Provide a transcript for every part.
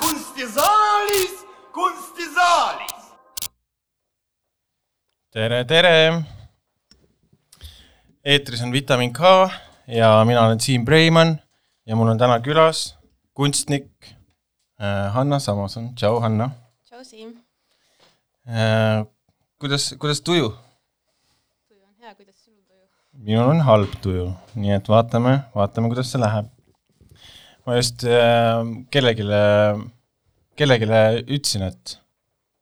kunstisaalis, kunstisaalis. tere, tere! eetris on Vitamin K ja mina olen Siim Preimann ja mul on täna külas kunstnik äh, Hanna Samason, tšau Hanna Siim, äh,. kuidas, kuidas tuju? tuju on hea, kuidas sul tuju? minul on halb tuju, nii et vaatame, vaatame, kuidas see läheb. ma just äh, kellelegi, kellelegi ütlesin, et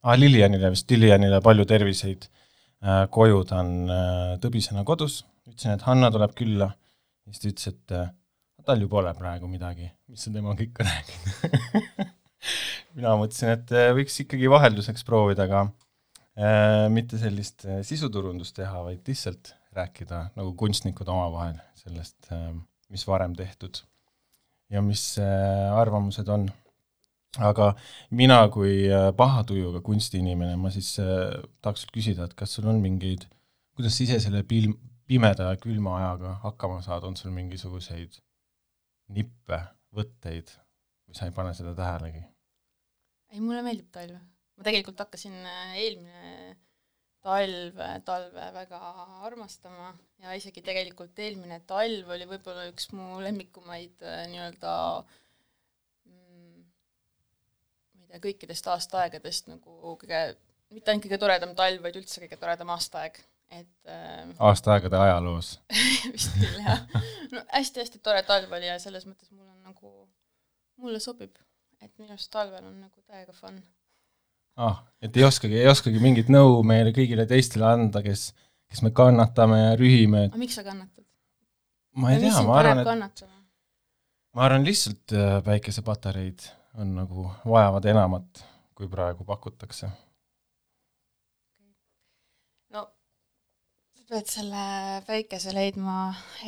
ah, Lilianile vist, Lilianile palju terviseid äh,. koju ta on äh, tõbisena kodus, ütlesin, et Hanna tuleb külla. siis ta ütles, et äh, tal ju pole praegu midagi, mis sa temaga ikka räägid. mina mõtlesin, et äh, võiks ikkagi vahelduseks proovida ka äh, mitte sellist äh, sisuturundust teha, vaid lihtsalt rääkida nagu kunstnikud omavahel sellest, mis varem tehtud ja mis äh, arvamused on. aga mina kui äh, paha tujuga kunstiinimene, ma siis äh, tahaks küsida, et kas sul on mingeid, kuidas sa ise selle pil-, pimeda ja külma ajaga hakkama saad, on sul mingisuguseid nippe, võtteid või sa ei pane seda tähelegi? ei, mulle meeldib talv. ma tegelikult hakkasin äh, eelmine talv, talve väga armastama ja isegi tegelikult eelmine talv oli võib-olla üks mu lemmikumaid äh, nii-öelda mm, ma ei tea, kõikidest aastaaegadest nagu kõige, mitte ainult kõige toredam talv, vaid üldse kõige toredam aastaaeg, et äh, aastaaegade ajaloos. vist küll jah. no hästi-hästi tore talv oli ja selles mõttes mul on nagu, mulle sobib, et minu arust talvel on nagu täiega fun. ah, et ei oskagi, ei oskagi mingit nõu meile kõigile teistele anda, kes, kes me kannatame ja rühime, et aga miks sa kannatad? ma ei mis tea, ma arvan, et kannatama? ma arvan lihtsalt äh, päikesepatareid on nagu, vajavad enamat, kui praegu pakutakse. no sa pead selle päikese leidma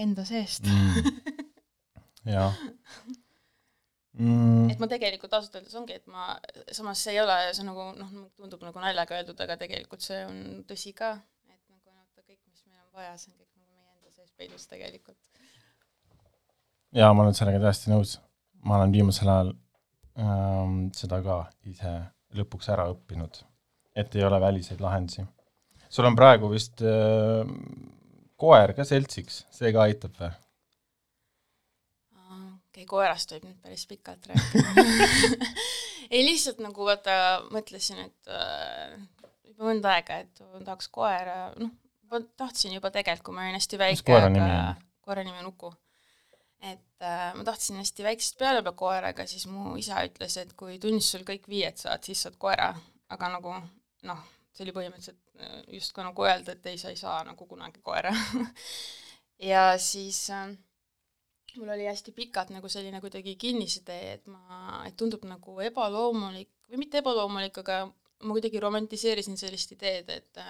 enda seest Mm. jah mm, et. ma tegelikult ausalt öeldes ongi, et ma, samas see ei ole, see nagu noh, tundub nagu naljaga öeldud, aga tegelikult see on tõsi ka, et nagu vaata kõik, mis meil on vaja, see on kõik nagu meie enda sees peidus tegelikult. jaa, ma olen sellega täiesti nõus. ma olen viimasel ajal ähm, seda ka ise lõpuks ära õppinud, et ei ole väliseid lahendusi. sul on praegu vist äh, koer ka seltsiks, see ka aitab või? Okei okay,, koerast võib nüüd päris pikalt rääkida. ei lihtsalt nagu vaata, mõtlesin, et äh, juba mõnda aega, et tahaks koera, noh, ma tahtsin juba tegelikult, kui ma olin hästi väike, koera nimi on? koera nimi on Uku. et äh, ma tahtsin hästi väiksest peale juba koera, aga siis mu isa ütles, et kui tunnis sul kõik viied saad, siis saad koera, aga nagu noh, see oli põhimõtteliselt äh, justkui nagu öelda, et ei, sa ei saa nagu kunagi koera. ja siis äh, mul oli hästi pikalt nagu selline kuidagi kinnisidee, et ma, et tundub nagu ebaloomulik või mitte ebaloomulik, aga ma kuidagi romantiseerisin sellist ideed, et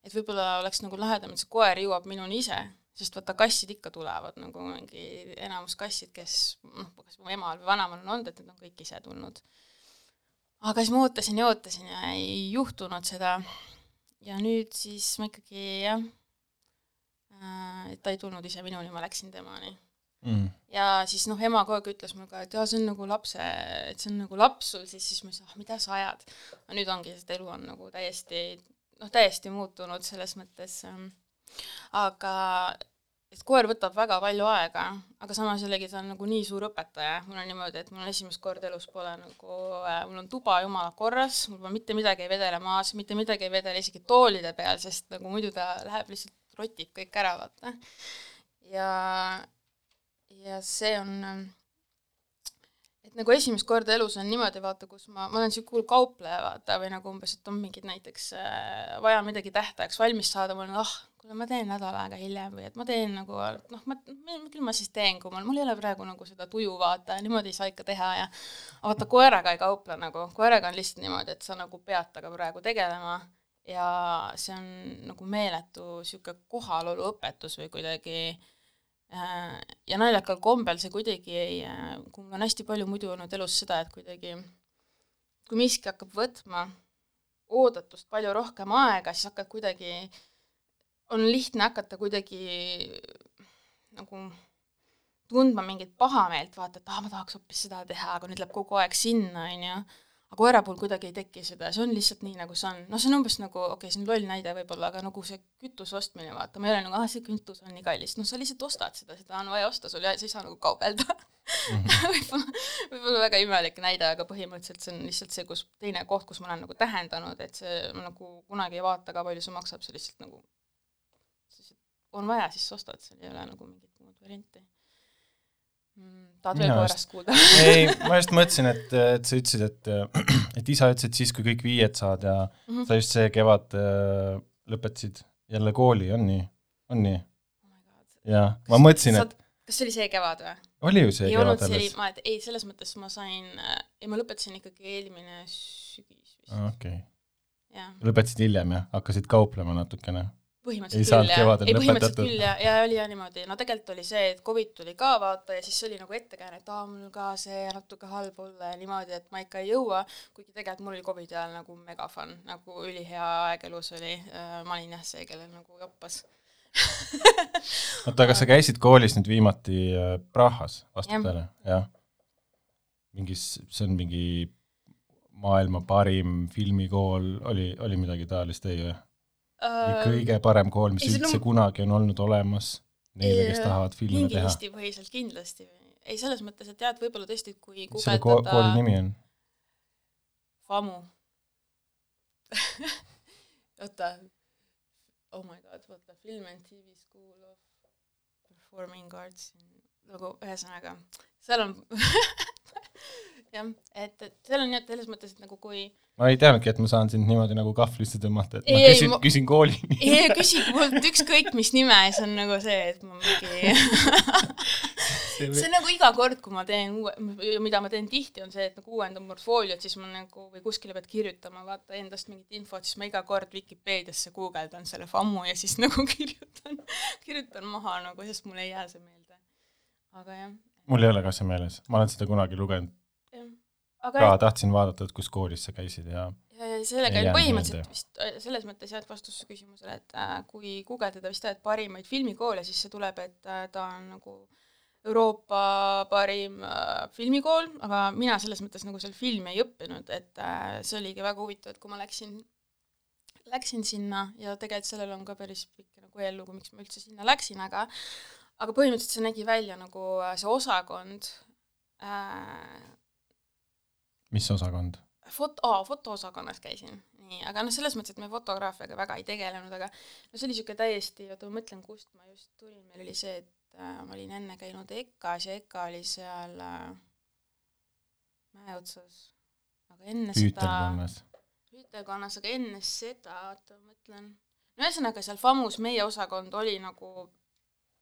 et võib-olla oleks nagu lahedam, et see koer jõuab minuni ise, sest vaata, kassid ikka tulevad nagu mingi enamus kassid, kes noh, kas mu emal või vanaemal on olnud, et need on kõik ise tulnud. aga siis ma ootasin ja ootasin ja ei juhtunud seda. ja nüüd siis ma ikkagi jah, et ta ei tulnud ise minuni, ma läksin temani Mm. ja siis noh, ema kogu aeg ütles mulle ka, et jaa, see on nagu lapse, et see on nagu laps sul siis, siis ma ütlesin, ah mida sa ajad. aga nüüd ongi, sest elu on nagu täiesti, noh täiesti muutunud selles mõttes ähm,. aga et koer võtab väga palju aega, aga samas jällegi ta on nagu nii suur õpetaja, mul on niimoodi, et mul esimest korda elus pole nagu äh,, mul on tuba jumala korras, mul pole mitte midagi ei vedele maas, mitte midagi ei vedele isegi toolide peal, sest nagu muidu ta läheb lihtsalt rotib kõik ära, vaata. ja ja see on, et nagu esimest korda elus on niimoodi, vaata, kus ma, ma olen niisugune kaupleja, vaata, või nagu umbes, et on mingid näiteks äh, vaja midagi tähtajaks valmis saada, ma olen ah, kuule, ma teen nädal aega hiljem või et ma teen nagu noh, ma, küll ma siis teen, kui mul, mul ei ole praegu nagu seda tuju, vaata, niimoodi ei saa ikka teha ja vaata, koeraga ei kauple nagu, koeraga on lihtsalt niimoodi, et sa nagu pead temaga praegu tegelema ja see on nagu meeletu niisugune kohaloluõpetus või kuidagi äh, ja naljakal kombel see kuidagi ei, kui mul on hästi palju muidu olnud elus seda, et kuidagi kui miski hakkab võtma oodatust palju rohkem aega, siis hakkad kuidagi, on lihtne hakata kuidagi nagu tundma mingit pahameelt, vaata, et ah, ma tahaks hoopis seda teha, aga nüüd läheb kogu aeg sinna, on ju aga koera puhul kuidagi ei teki seda, see on lihtsalt nii, nagu see on. noh, see on umbes nagu, okei okay,, see on loll näide võib-olla, aga nagu see kütuse ostmine, vaata, ma ei ole nagu, ah, see kütus on nii kallis, noh, sa lihtsalt ostad seda, seda on vaja osta. Sul ei saa nagu kaubelda. Mm -hmm. võib-olla, võib-olla väga imelik näide, aga põhimõtteliselt see on lihtsalt see, kus teine koht, kus ma olen nagu tähendanud, et see ma nagu kunagi ei vaata ka, palju see maksab, see lihtsalt nagu, on vaja, siis ostad, seal ei ole nagu mingit muud varianti tahad veel koerast kuulda ei, ma just mõtlesin, et, et sa ütlesid, et, et isa ütles, et siis, kui kõik viied saad ja mm -hmm. sa just see kevad äh, lõpetasid jälle kooli, on nii? on nii oh? jah, ma mõtlesin, et kas see oli see kevad või? oli ju see ei kevad alles? ma, et ei, selles mõttes ma sain, ei ma lõpetasin ikkagi eelmine sügis vist. okei okay.. lõpetasid hiljem jah, hakkasid kauplema natukene põhimõtteliselt küll jah, ei põhimõtteliselt küll ja, ja oli jah niimoodi, no tegelikult oli see, et Covid tuli ka vaata ja siis oli nagu ettekääne, et aa, mul ka see natuke halb olla ja niimoodi, et ma ikka ei jõua, kuigi tegelikult mul oli Covidi ajal nagu mega fun, nagu ülihea aeg elus oli, äh, ma olin jah see, kellel nagu joppas. Oota, aga sa käisid koolis nüüd viimati äh, Prahas, vastab tõele, jah? mingis, see on mingi maailma parim filmikool, oli, oli midagi taolist, ei või? Uh, kõige parem kool, mis ei, üldse no, kunagi on olnud olemas neile, kes tahavad filme teha. Eesti põhiselt kindlasti. ei, selles mõttes, et jah, et võib-olla tõesti, kui mis selle ko kooli nimi on? FAMU oota, oh my god, vaata, Film and TV School of Performing Arts, nagu ühesõnaga, seal on jah, et, et seal on jah, selles mõttes, et nagu kui ma ei teadnudki, et ma saan sind niimoodi nagu kahvlisse tõmmata, et ma küsin, küsin kooli nime. ei, küsige mult ükskõik mis nime see on nagu see, et ma mingi see on nagu iga kord, kui ma teen uue, mida ma teen tihti, on see, et nagu uuendan portfooliot, siis ma nagu või kuskile pead kirjutama, vaata endast mingit infot, siis ma iga kord Vikipeediasse guugeldan selle FAMU ja siis nagu kirjutan, kirjutan maha nagu, sest mul ei jää see meelde. Aga jah. mul ei ole ka see meeles, ma olen seda kunagi lugenud. Aga ka tahtsin vaadata, et kus koolis sa käisid ja ja, ja sellega oli põhimõtteliselt vist äh, selles mõttes jah, et vastus küsimusele, et äh, kui guugeldada vist jah, et parimaid filmikoole, siis see tuleb, et äh, ta on nagu Euroopa parim äh, filmikool, aga mina selles mõttes nagu seal filmi ei õppinud, et äh, see oligi väga huvitav, et kui ma läksin, läksin sinna ja tegelikult sellel on ka päris pikk nagu eellugu, miks ma üldse sinna läksin, aga aga põhimõtteliselt see nägi välja nagu äh, see osakond äh, mis osakond? Foto oh,, fotoosakonnas käisin, nii, aga noh, selles mõttes, et me fotograafiaga väga ei tegelenud, aga no see oli niisugune täiesti, oota ma mõtlen, kust ma just tulin, meil oli see, et äh, ma olin enne käinud EKA-s ja EKA oli seal äh, mäe otsas, aga enne Püütelkonnas. seda Püütelkonnas, aga enne seda, oota ma mõtlen, no ühesõnaga seal FAMus meie osakond oli nagu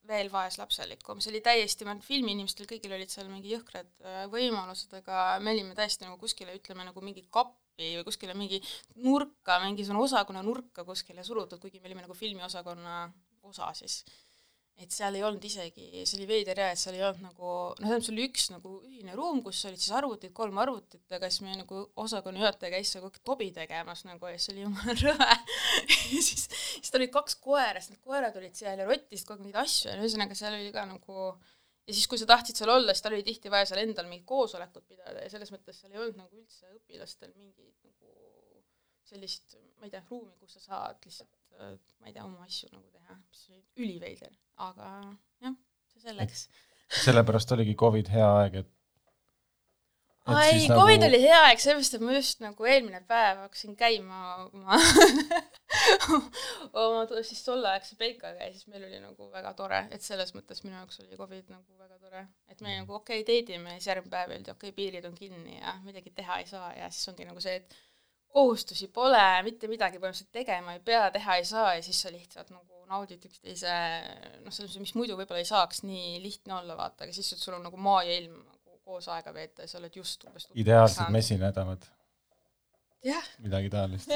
veel vaeslapselikum, see oli täiesti, ma arvan, filmiinimestel kõigil olid seal mingi jõhkrad äh, võimalused, aga me olime täiesti nagu kuskile, ütleme nagu mingi kappi või kuskile mingi nurka, mingisugune osakonna nurka kuskile surutud, kuigi me olime nagu filmiosakonna osa siis et seal ei olnud isegi, see oli veider jah, et seal ei olnud nagu, noh, tähendab, see oli üks nagu ühine ruum, kus olid siis arvutid, kolm arvutit, aga siis meie nagu osakonna juhataja käis seal kogu aeg tobi tegemas nagu ja siis oli jumala rõve. Ja siis, siis tal olid kaks koera, siis need koerad olid seal ja rottisid kogu aeg neid asju ja ühesõnaga seal oli ka nagu ja siis, kui sa tahtsid seal olla, siis tal oli tihti vaja seal endal mingit koosolekut pidada ja selles mõttes seal ei olnud nagu üldse õpilastel mingit nagu sellist, ma ei tea, ruumi, kus sa saad lihtsalt ma ei tea, oma asju nagu teha, mis oli üliveider, aga jah, see selleks. sellepärast oligi Covid hea aeg, et ei, nagu... Covid oli hea aeg, sellepärast et ma just nagu eelmine päev hakkasin käima oma oma siis tolleaegse Peikaga ja siis meil oli nagu väga tore, et selles mõttes minu jaoks oli Covid nagu väga tore, et me nagu okei okay,, teedime ja siis järgmine päev öeldi, okei okay,, piirid on kinni ja midagi teha ei saa ja siis ongi nagu see, et kohustusi pole, mitte midagi põhimõtteliselt tegema ei pea, teha ei saa ja siis sa lihtsalt nagu naudid üksteise noh, selles mõttes, mis muidu võib-olla ei saaks nii lihtne olla, vaata, aga siis, sul on nagu maa ja ilm nagu koos aega veeta ja sa oled just umbes ideaalsed mesinädalad. midagi taolist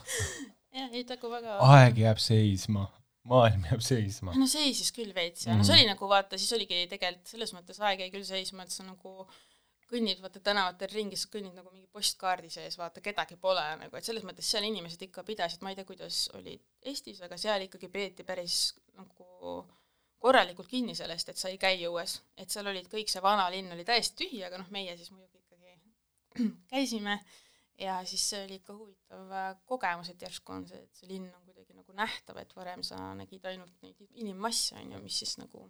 jah, ei nagu väga aeg jääb seisma, maailm jääb seisma. no seisis küll veits ja mm. no see oli nagu vaata, siis oligi tegelikult selles mõttes aeg jäi küll seisma, et sa nagu kõnnid vaata tänavatel ringi, sa kõnnid nagu mingi postkaardi sees, vaata kedagi pole nagu, et selles mõttes seal inimesed ikka pidasid, ma ei tea, kuidas olid Eestis, aga seal ikkagi peeti päris nagu korralikult kinni sellest, et sa ei käi õues, et seal olid kõik, see vanalinn oli täiesti tühi, aga noh, meie siis muidugi ikkagi käisime ja siis see oli ikka huvitav äh, kogemus, et järsku on see, et see linn on kuidagi nagu nähtav, et varem sa nägid ainult neid inimmasse, on ju, mis siis nagu,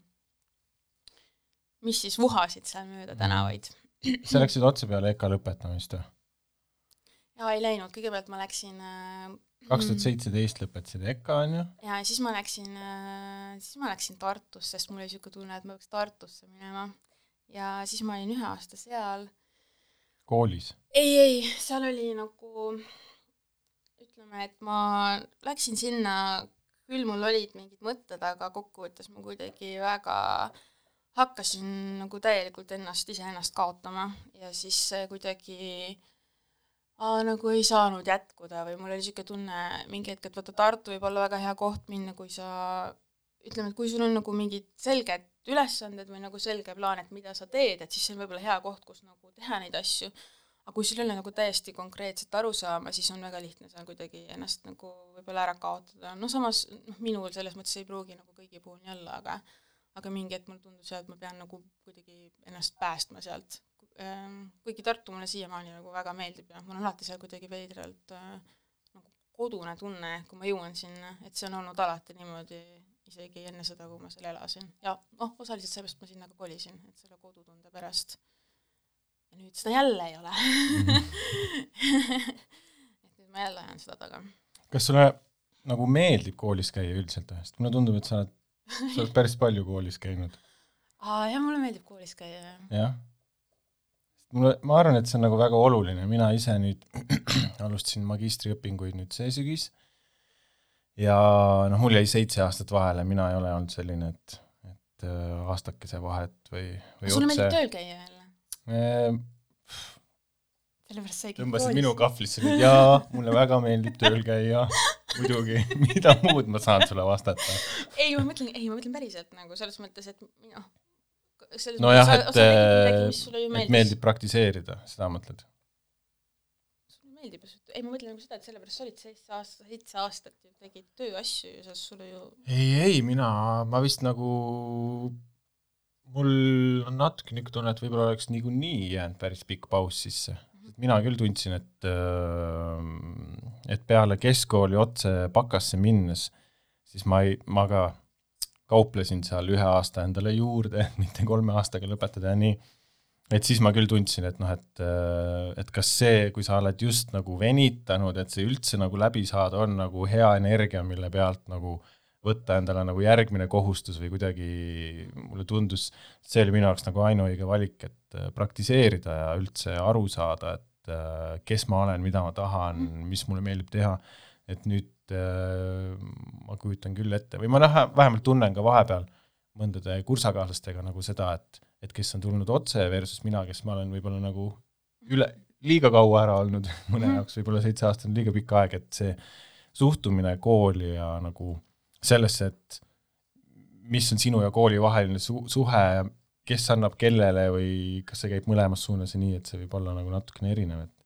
mis siis vuhasid seal mööda tänavaid. Sa läksid otse peale EKA lõpetamist või? jaa, ei läinud, kõigepealt ma läksin äh, kaks tuhat seitseteist lõpetasid EKA, on ju? ja siis ma läksin, äh, siis ma läksin Tartusse, sest mul oli niisugune tunne, et ma peaks Tartusse minema. ja siis ma olin ühe aasta seal. koolis? ei, ei, seal oli nagu, ütleme, et ma läksin sinna, küll mul olid mingid mõtted, aga kokkuvõttes ma kuidagi väga hakkasin nagu täielikult ennast, iseennast kaotama ja siis kuidagi aa, nagu ei saanud jätkuda või mul oli niisugune tunne mingi hetk, et vaata, Tartu võib olla väga hea koht minna, kui sa ütleme, et kui sul on nagu mingid selged ülesanded või nagu selge plaan, et mida sa teed, et siis see on võib-olla hea koht, kus nagu teha neid asju, aga kui sul ei ole nagu täiesti konkreetset arusaama, siis on väga lihtne seal kuidagi ennast nagu võib-olla ära kaotada, no samas noh, minul selles mõttes ei pruugi nagu kõigi puhul nii olla, aga aga mingi hetk mulle tundus jah, et ma pean nagu kuidagi ennast päästma sealt Ehm, kuigi Tartu mulle siiamaani nagu väga meeldib ja mul on alati seal kuidagi veidralt äh, nagu kodune tunne, kui ma jõuan sinna, et see on olnud alati niimoodi isegi enne seda, kui ma seal elasin. ja noh, osaliselt seepärast ma sinna ka kolisin, et selle kodutunde pärast. ja nüüd seda jälle ei ole et nüüd ma jälle ajan seda taga. kas sulle nagu meeldib koolis käia üldiselt, sest mulle tundub, et sa oled, sa oled päris palju koolis käinud. aa jah, mulle meeldib koolis käia, jah. jah mulle, ma arvan, et see on nagu väga oluline, mina ise nüüd alustasin magistriõpinguid nüüd see sügis ja noh, mul jäi seitse aastat vahele, mina ei ole olnud selline, et, et äh, aastakese vahet või, või sulle meeldib tööl käia jälle ehm,? sellepärast sa ei käi koolis. tõmbasid minu kahvlisse nüüd, jaa, mulle väga meeldib tööl käia, muidugi, mida muud ma saan sulle vastata? ei, ma mõtlen, ei, ma mõtlen päriselt nagu selles mõttes, et noh, nojah, et, et meeldib praktiseerida, seda mõtled? sulle meeldib, ei ma mõtlen nagu seda, et sellepärast sa olid seitse aastat, seitse aastat ju tegid tööasju ja sellest sulle ju ei, ei mina, ma vist nagu mul on natuke niisugune tunne, et võib-olla oleks niikuinii jäänud päris pikk paus sisse mm. -hmm. mina küll tundsin, et et peale keskkooli otse Bakasse minnes, siis ma ei, ma ka kauplesin seal ühe aasta endale juurde, et mitte kolme aastaga lõpetada ja nii, et siis ma küll tundsin, et noh, et, et kas see, kui sa oled just nagu venitanud, et see üldse nagu läbi saada, on nagu hea energia, mille pealt nagu võtta endale nagu järgmine kohustus või kuidagi mulle tundus, see oli minu jaoks nagu ainuõige valik, et praktiseerida ja üldse aru saada, et kes ma olen, mida ma tahan, mis mulle meeldib teha, et nüüd Äh, ma kujutan küll ette või ma näha, vähemalt tunnen ka vahepeal mõndade kursakaaslastega nagu seda, et, et kes on tulnud otse versus mina, kes ma olen võib-olla nagu üle, liiga kaua ära olnud, mõne mhm. jaoks võib-olla seitse aastat on liiga pikk aeg, et see suhtumine kooli ja nagu sellesse, et mis on sinu ja kooli vaheline su-, suhe, kes annab kellele või kas see käib mõlemas suunas ja nii, et see võib olla nagu natukene erinev, et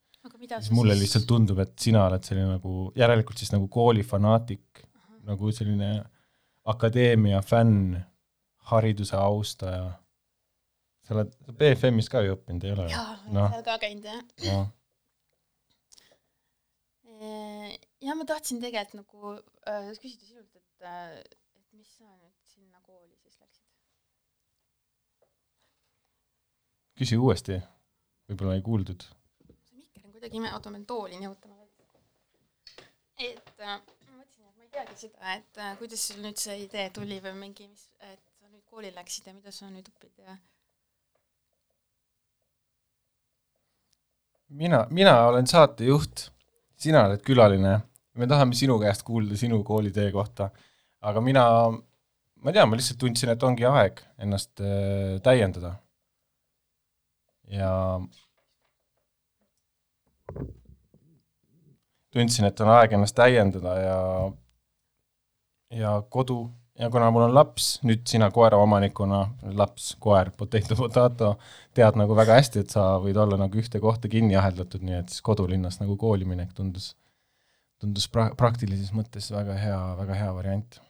siis mulle siis... lihtsalt tundub, et sina oled selline nagu, järelikult siis nagu koolifanaatik, nagu selline akadeemia fänn, hariduse austaja. sa oled BFM-is ka ju õppinud, ei ole? jaa, olen no. seal ka käinud, jah no.. ja ma tahtsin tegelikult nagu äh, küsida sinult, et äh,, et mis sa nüüd sinna kooli siis läksid? Küsi uuesti, võib-olla ei kuuldud. Kuidagi ime, oota, ma pean tooli nihutama. et äh, ma mõtlesin, et ma ei teagi seda, et äh, kuidas sul nüüd see idee tuli või mingi, mis, et sa nüüd kooli läksid ja mida sa nüüd õpid ja mina, mina olen saatejuht, sina oled külaline, me tahame sinu käest kuulda sinu koolitee kohta, aga mina, ma ei tea, ma lihtsalt tundsin, et ongi aeg ennast äh, täiendada. Ja tundsin, et on aeg ennast täiendada ja, ja kodu, ja kuna mul on laps, nüüd sina koeraomanikuna, laps, koer, potato, potato, tead nagu väga hästi, et sa võid olla nagu ühte kohta kinni aheldatud, nii et siis kodulinnas nagu kooli minek tundus, tundus pra-, praktilises mõttes väga hea, väga hea variant.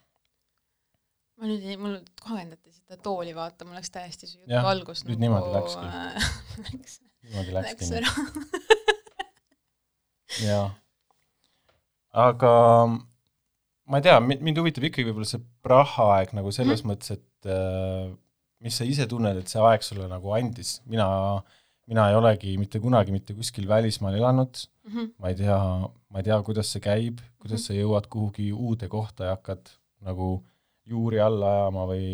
Ma nüüd ei, mul kohe endati seda tooli vaata, mul läks täiesti see jutu algus nüüd nagu niimoodi läkski. äh, läks, niimoodi läks läkski. ära jaa. aga ma ei tea, mind huvitab ikkagi võib-olla see Praha aeg nagu selles mm -hmm. mõttes, et äh, mis sa ise tunned, et see aeg sulle nagu andis, mina, mina ei olegi mitte kunagi mitte kuskil välismaal elanud mm. -hmm. ma ei tea, ma ei tea, kuidas see käib, kuidas sa jõuad kuhugi uude kohta ja hakkad nagu juuri alla ajama või,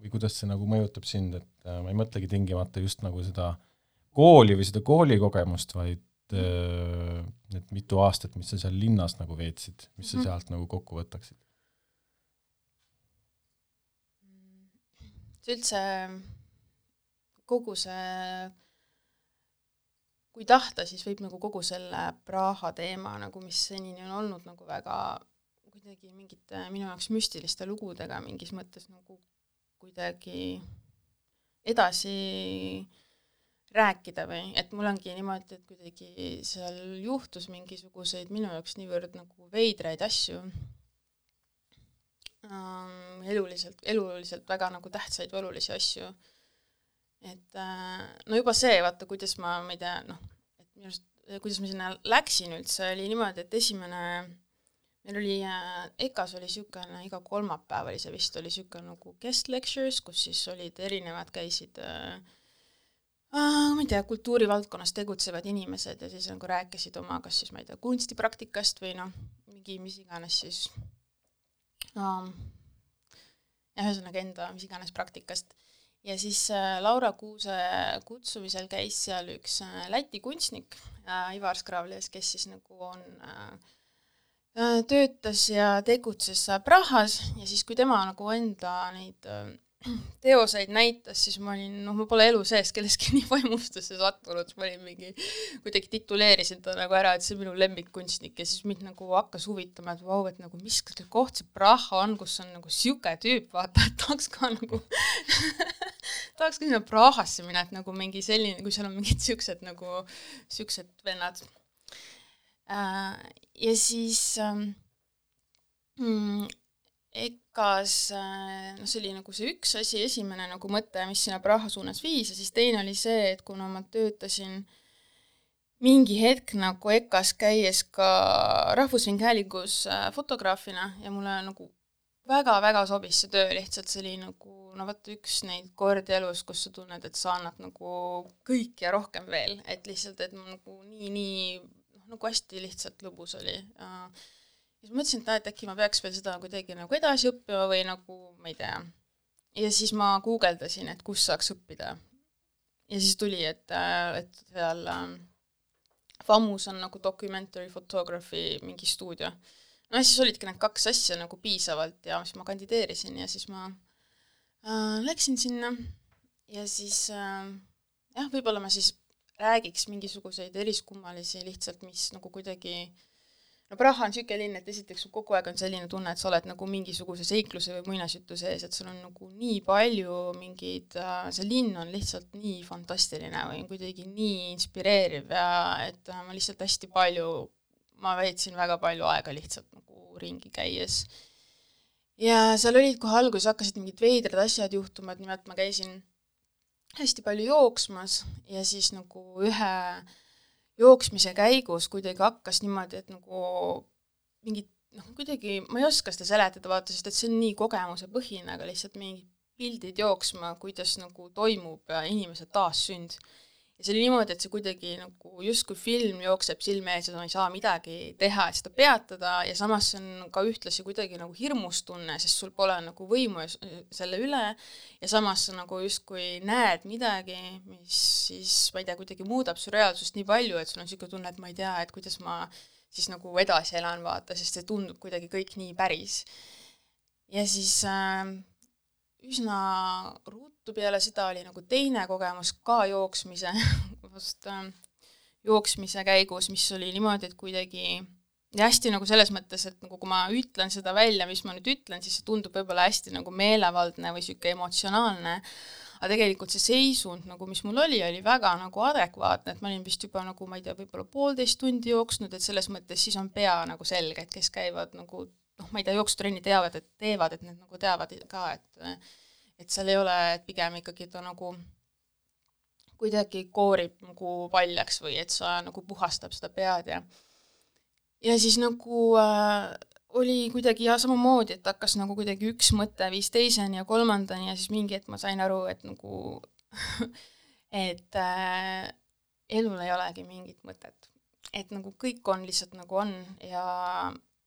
või kuidas see nagu mõjutab sind, et äh, ma ei mõtlegi tingimata just nagu seda kooli või seda koolikogemust, vaid äh, need mitu aastat, mis sa seal linnas nagu veetsid, mis sa Mhm. sealt nagu kokku võtaksid? üldse, kogu see, kui tahta, siis võib nagu kogu selle Praha teema nagu, mis senini on olnud nagu väga kuidagi mingite minu jaoks müstiliste lugudega mingis mõttes nagu kuidagi edasi rääkida või et mul ongi niimoodi, et kuidagi seal juhtus mingisuguseid minu jaoks niivõrd nagu veidraid asju ähm, eluliselt, eluliselt väga nagu tähtsaid või olulisi asju. et äh, no juba see, vaata, kuidas ma, ma ei tea, noh, et minu arust, kuidas ma sinna läksin üldse, oli niimoodi, et esimene, meil oli äh,, EKA-s oli niisugune, iga kolmapäev oli see vist, oli niisugune nagu guest lectures, kus siis olid erinevad, käisid äh, äh, ma ei tea, kultuurivaldkonnas tegutsevad inimesed ja siis nagu rääkisid oma, kas siis ma ei tea, kunstipraktikast või noh, mingi mis iganes siis um, ühesõnaga enda mis iganes praktikast. ja siis äh, Laura Kuuse kutsumisel käis seal üks äh, Läti kunstnik äh, Ivar Skravles, kes siis nagu on äh, töötas ja tegutses äh, Prahas ja siis, kui tema nagu enda neid äh, teoseid näitas, siis ma olin, noh, ma pole elu sees kellestki nii vaimustusse sattunud, ma olin mingi, kuidagi tituleerisin ta nagu ära, et see on minu lemmikkunstnik ja siis mind nagu hakkas huvitama, et vau, et nagu mis koht see Praha on, kus on nagu sihuke tüüp, vaata, et tahaks ka nagu tahaks ka sinna Prahasse minna, et nagu mingi selline, kui seal on mingid siuksed nagu, siuksed vennad äh,. Ja siis ähm, mm, EKA-s, noh, see oli nagu see üks asi, esimene nagu mõte, mis sinna Praha suunas viis ja siis teine oli see, et kuna ma töötasin mingi hetk nagu EKA-s käies ka Rahvusringhäälingus äh, fotograafina ja mulle nagu väga-väga sobis see töö, lihtsalt see oli nagu no vot üks neid kordi elus, kus sa tunned, et sa annad nagu kõik ja rohkem veel, et lihtsalt, et mul nagu nii-nii nagu hästi lihtsalt lõbus oli äh, ja siis mõtlesin, et aa, et äkki ma peaks veel seda kuidagi nagu edasi õppima või nagu, ma ei tea. ja siis ma guugeldasin, et kus saaks õppida. ja siis tuli, et, et seal ähm, FAMus on nagu documentary photography mingi stuudio. no ja siis olidki need kaks asja nagu piisavalt ja siis ma kandideerisin ja siis ma äh, läksin sinna ja siis äh, jah, võib-olla ma siis räägiks mingisuguseid eriskummalisi lihtsalt, mis nagu kuidagi no Praha on niisugune linn, et esiteks sul kogu aeg on selline tunne, et sa oled nagu mingisuguse seikluse või muinasjutu sees, et sul on nagu nii palju mingeid äh,, see linn on lihtsalt nii fantastiline või kuidagi nii inspireeriv ja et äh, ma lihtsalt hästi palju, ma veetsin väga palju aega lihtsalt nagu ringi käies. ja seal olid kohe alguses hakkasid mingid veidrad asjad juhtuma, et nimelt ma käisin hästi palju jooksmas ja siis nagu ühe jooksmise käigus kuidagi hakkas niimoodi, et nagu mingid noh, kuidagi ma ei oska seda seletada, vaata, sest et see on nii kogemusepõhine, aga lihtsalt mingid pildid jooksma, kuidas nagu toimub inimese taassünd. Ja see oli niimoodi, et see kuidagi nagu justkui film jookseb silme ees ja sa ei saa midagi teha, et seda peatada ja samas see on ka ühtlasi kuidagi nagu hirmus tunne, sest sul pole nagu võimu selle üle ja samas sa nagu justkui näed midagi, mis siis, ma ei tea, kuidagi muudab su reaalsust nii palju, et sul on niisugune tunne, et ma ei tea, et kuidas ma siis nagu edasi elan, vaata, sest see tundub kuidagi kõik nii päris. ja siis äh, üsna ruttu peale seda oli nagu teine kogemus ka jooksmise, vast äh, jooksmise käigus, mis oli niimoodi, et kuidagi ja hästi nagu selles mõttes, et nagu kui ma ütlen seda välja, mis ma nüüd ütlen, siis see tundub võib-olla hästi nagu meelevaldne või niisugune emotsionaalne, aga tegelikult see seisund nagu, mis mul oli, oli väga nagu adekvaatne, et ma olin vist juba nagu ma ei tea, võib-olla poolteist tundi jooksnud, et selles mõttes siis on pea nagu selge, et kes käivad nagu noh, ma ei tea, jooksutrenni teavad, et teevad, et need nagu teavad ka, et et seal ei ole, et pigem ikkagi ta nagu kuidagi koorib nagu paljaks või et sa nagu puhastab seda pead ja ja siis nagu äh, oli kuidagi ja samamoodi, et hakkas nagu kuidagi üks mõte viis teiseni ja kolmandani ja siis mingi hetk ma sain aru, et nagu et äh, elul ei olegi mingit mõtet. et nagu kõik on lihtsalt nagu on ja,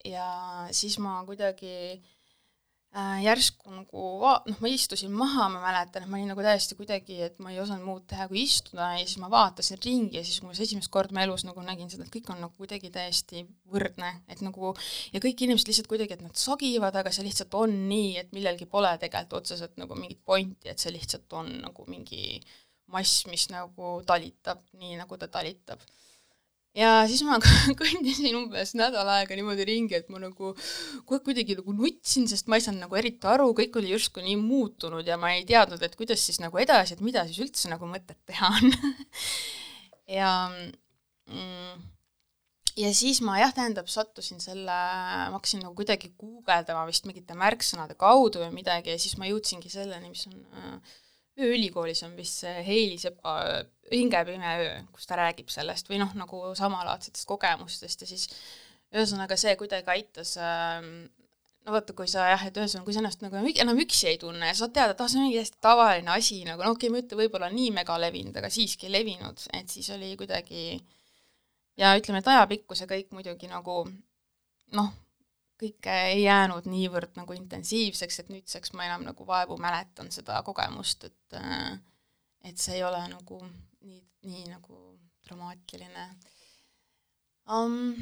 ja siis ma kuidagi äh, järsku nagu noh, ma istusin maha, ma mäletan, et ma olin nagu täiesti kuidagi, et ma ei osanud muud teha kui istuda ja siis ma vaatasin ringi ja siis, kui ma esimest korda oma elus nagu nägin seda, et kõik on nagu kuidagi täiesti võrdne, et nagu ja kõik inimesed lihtsalt kuidagi, et nad sagivad, aga see lihtsalt on nii, et millelgi pole tegelikult otseselt nagu mingit pointi, et see lihtsalt on nagu mingi mass, mis nagu talitab nii, nagu ta talitab ja siis ma kõndisin umbes nädal aega niimoodi ringi, et ma nagu kogu aeg kuidagi nagu nutsin, sest ma ei saanud nagu eriti aru, kõik oli justkui nii muutunud ja ma ei teadnud, et kuidas siis nagu edasi, et mida siis üldse nagu mõtet teha on. Ja mm, ja siis ma jah, tähendab, sattusin selle, ma hakkasin nagu kuidagi guugeldama vist mingite märksõnade kaudu või midagi ja siis ma jõudsingi selleni, mis on äh, ööülikoolis on vist see Heili Sepa Hingepime öö, kus ta räägib sellest või noh, nagu samalaadsetest kogemustest ja siis ühesõnaga see kuidagi aitas äh, no vaata, kui sa jah, et ühesõnaga, kui sa ennast nagu enam üksi ei tunne ja sa tead, et ah, see on mingi hästi tavaline asi nagu, no okei okay,, ma ei ütle võib-olla nii mega levinud, aga siiski levinud, et siis oli kuidagi ja ütleme, et ajapikku see kõik muidugi nagu noh, kõik ei jäänud niivõrd nagu intensiivseks, et nüüdseks ma enam nagu vaevu mäletan seda kogemust, et äh, et see ei ole nagu nii, nii nagu dramaatiline um,.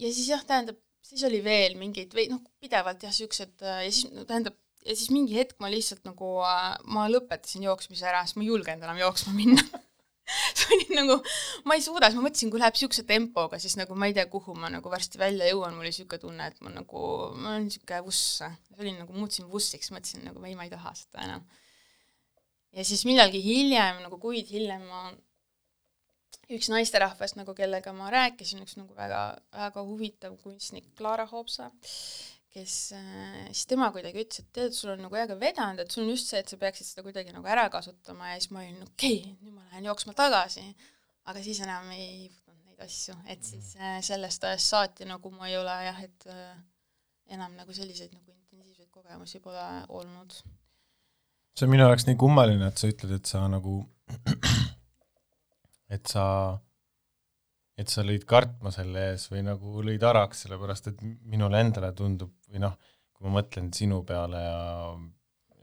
ja siis jah, tähendab, siis oli veel mingeid või noh, pidevalt jah, niisugused äh, ja siis no tähendab, ja siis mingi hetk ma lihtsalt nagu, äh, ma lõpetasin jooksmise ära, sest ma ei julgenud enam jooksma minna see oli nagu, ma ei suuda, siis ma mõtlesin, kui läheb niisuguse tempoga, siis nagu ma ei tea, kuhu ma nagu varsti välja jõuan, mul oli niisugune tunne, et ma nagu, ma olen niisugune vuss. see oli nagu, muutusin vussiks, mõtlesin nagu ei, ma ei taha seda enam. ja siis millalgi hiljem, nagu kuid hiljem ma üks naisterahvas nagu, kellega ma rääkisin, üks nagu väga, väga huvitav kunstnik, Clara Hoopsa, kes äh, siis tema kuidagi ütles, et tead, sul on nagu väga vedanud, et sul on just see, et sa peaksid seda kuidagi nagu ära kasutama ja siis ma olin okei okay,, nüüd ma lähen jooksma tagasi. aga siis enam ei võtnud neid asju, et siis äh, sellest ajast saati nagu ma ei ole jah, et äh, enam nagu selliseid nagu intensiivseid kogemusi pole olnud. see on minu jaoks nii kummaline, et sa ütled, et sa nagu, et sa et sa lõid kartma selle ees või nagu lõid araks, sellepärast et minule endale tundub või noh, kui ma mõtlen sinu peale ja,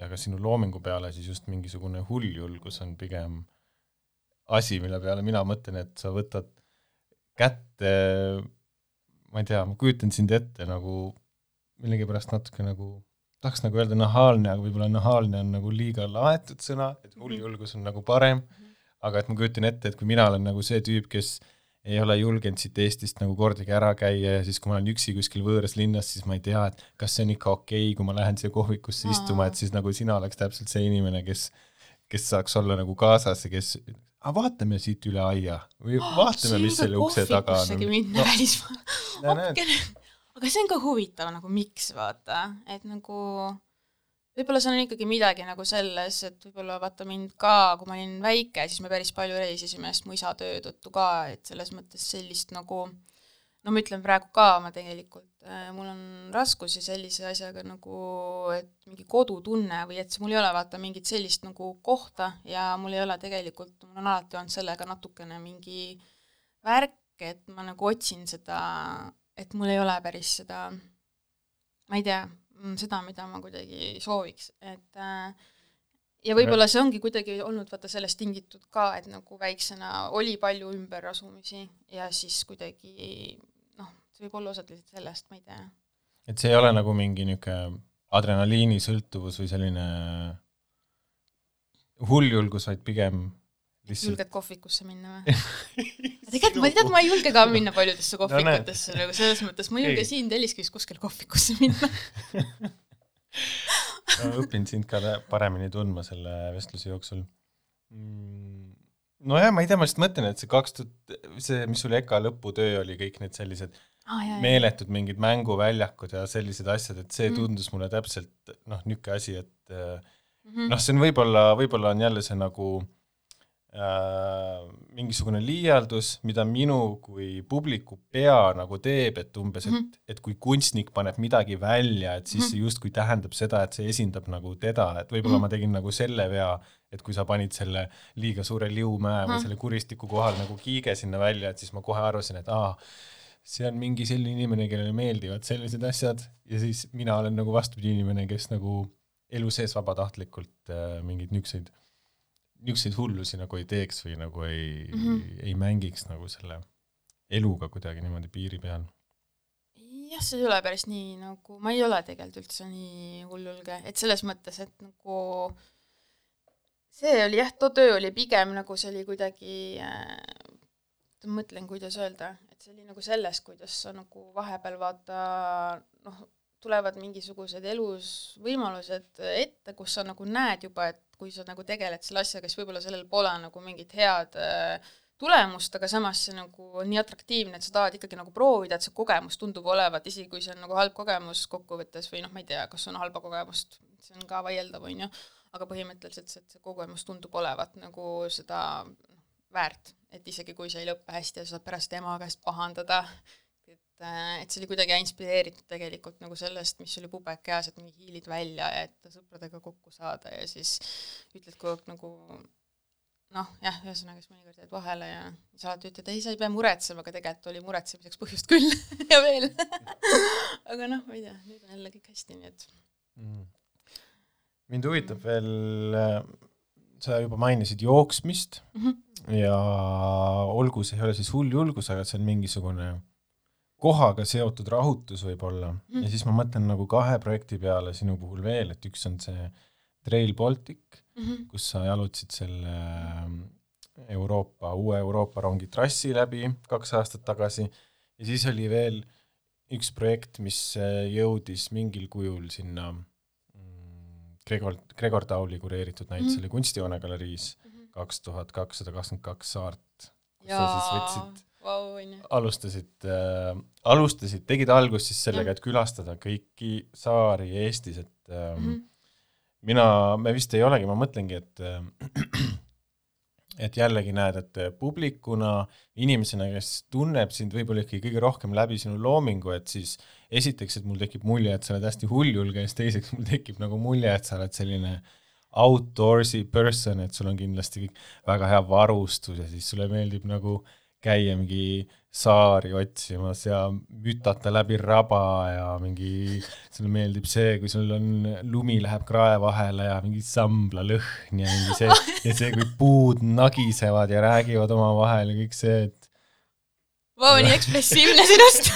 ja ka sinu loomingu peale, siis just mingisugune hulljulgus on pigem asi, mille peale mina mõtlen, et sa võtad kätte, ma ei tea, ma kujutan sind ette nagu millegipärast natuke nagu, tahaks nagu öelda nahaalne, aga võib-olla nahaalne on nagu liiga laetud sõna, et mhm. hulljulgus on nagu parem, mhm. aga et ma kujutan ette, et kui mina olen nagu see tüüp, kes ei ole julgenud siit Eestist nagu kordagi ära käia ja siis, kui ma olen üksi kuskil võõras linnas, siis ma ei tea, et kas see on ikka okei okay,, kui ma lähen siia kohvikusse Aa. istuma, et siis nagu sina oleks täpselt see inimene, kes, kes saaks olla nagu kaasas ja kes, aga vaatame siit üle aia või vaatame, mis selle ukse taga on. minna no, välismaale aga see on ka huvitav nagu miks vaata, et nagu võib-olla seal on ikkagi midagi nagu selles, et võib-olla vaata mind ka, kui ma olin väike, siis me päris palju reisisime, sest mu isa töö tõttu ka, et selles mõttes sellist nagu no ma ütlen praegu ka, ma tegelikult äh,, mul on raskusi sellise asjaga nagu, et mingi kodutunne või et mul ei ole vaata mingit sellist nagu kohta ja mul ei ole tegelikult, mul on alati olnud sellega natukene mingi värk, et ma nagu otsin seda, et mul ei ole päris seda, ma ei tea, seda, mida ma kuidagi sooviks, et äh, ja võib-olla see ongi kuidagi olnud vaata sellest tingitud ka, et nagu väiksena oli palju ümberasumisi ja siis kuidagi noh, see võib olla osaliselt sellest, ma ei tea. et see ei ole nagu mingi niisugune adrenaliinisõltuvus või selline hulljulgus, vaid pigem lihtsalt julged kohvikusse minna või? tegelikult ma tead, ma ei julge ka minna paljudesse kohvikutesse nagu selles mõttes, ma ei julge Ei. siin Telliskivis kuskil kohvikusse minna. ma õpin sind ka paremini tundma selle vestluse jooksul. nojah, ma ei tea, ma lihtsalt mõtlen, et see kaks tuhat, see, mis sul EKA lõputöö oli, kõik need sellised ah, jah, jah. meeletud mingid mänguväljakud ja sellised asjad, et see Mhm. tundus mulle täpselt noh, niisugune asi, et äh, Mhm. noh, see on võib-olla, võib-olla on jälle see nagu äh, mingisugune liialdus, mida minu kui publiku pea nagu teeb, et umbes, et Mhm. et kui kunstnik paneb midagi välja, et siis Mhm. see justkui tähendab seda, et see esindab nagu teda, et võib-olla Mhm. ma tegin nagu selle vea, et kui sa panid selle liiga suure liumäe või selle kuristiku kohal nagu kiige sinna välja, et siis ma kohe arvasin, et aa, see on mingi selline inimene, kellele meeldivad sellised asjad ja siis mina olen nagu vastupidi inimene, kes nagu elu sees vabatahtlikult äh, mingeid niisuguseid, niisuguseid hullusi nagu ei teeks või nagu ei mm. -hmm. ei mängiks nagu selle eluga kuidagi niimoodi piiri peal. jah, see ei ole päris nii nagu, ma ei ole tegelikult üldse nii hullulge, et selles mõttes, et nagu see oli jah, too töö oli pigem nagu see oli kuidagi äh, mõtlen, kuidas öelda, et see oli nagu selles, kuidas sa nagu vahepeal vaata noh, tulevad mingisugused elus võimalused ette, kus sa nagu näed juba, et kui sa nagu tegeled selle asjaga, siis võib-olla sellel pole nagu mingit head äh, tulemust, aga samas see nagu on nii atraktiivne, et sa tahad ikkagi nagu proovida, et see kogemus tundub olevat, isegi kui see on nagu halb kogemus kokkuvõttes või noh, ma ei tea, kas on halba kogemust, see on ka vaieldav, on ju, aga põhimõtteliselt see, et see kogemus tundub olevat nagu seda noh, väärt, et isegi kui see ei lõppe hästi ja sa saad pärast ema käest pahandada, et, et see oli kuidagi inspireeritud tegelikult nagu sellest, mis oli pubek eas, et mingi hiilid välja ja et sõpradega kokku saada ja siis ütled kogu aeg nagu noh, jah, ühesõnaga siis mõnikord jääd vahele ja siis alati ütled, ei, sa ei pea muretsema, aga tegelikult oli muretsemiseks põhjust küll ja veel. aga noh, ma ei tea, nüüd on jälle kõik hästi, nii et Mm. mind huvitab veel, sa juba mainisid jooksmist mm -hmm. ja olgu see ei ole siis hull julgus, aga see on mingisugune kohaga seotud rahutus võib-olla mm. Mhm. ja siis ma mõtlen nagu kahe projekti peale sinu puhul veel, et üks on see Trail Baltic, mm -hmm. kus sa jalutasid selle Euroopa, uue Euroopa rongi trassi läbi kaks aastat tagasi ja siis oli veel üks projekt, mis jõudis mingil kujul sinna mm, Gregor, Gregor Tauli kureeritud näitusele Mhm. Kunstihoone galeriis Mhm. kaks tuhat kakssada kakskümmend kaks saart, kus ja sa siis võtsid, onju. alustasid äh,, alustasid, tegid algust siis sellega, et külastada kõiki saari Eestis, et äh, mm. -hmm. mina, me vist ei olegi, ma mõtlengi, et et jällegi näed, et publikuna, inimesena, kes tunneb sind võib-olla ikkagi kõige rohkem läbi sinu loomingu, et siis esiteks, et mul tekib mulje, et sa oled hästi hulljulge ja siis teiseks mul tekib nagu mulje, et sa oled selline outdoorsy person, et sul on kindlasti väga hea varustus ja siis sulle meeldib nagu käia mingi saari otsimas ja mütata läbi raba ja mingi, sulle meeldib see, kui sul on, lumi läheb krae vahele ja mingi sambla lõhn ja mingi see, ja see, kui puud nagisevad ja räägivad omavahel ja kõik see, et vau, nii ekspressiivne sinust.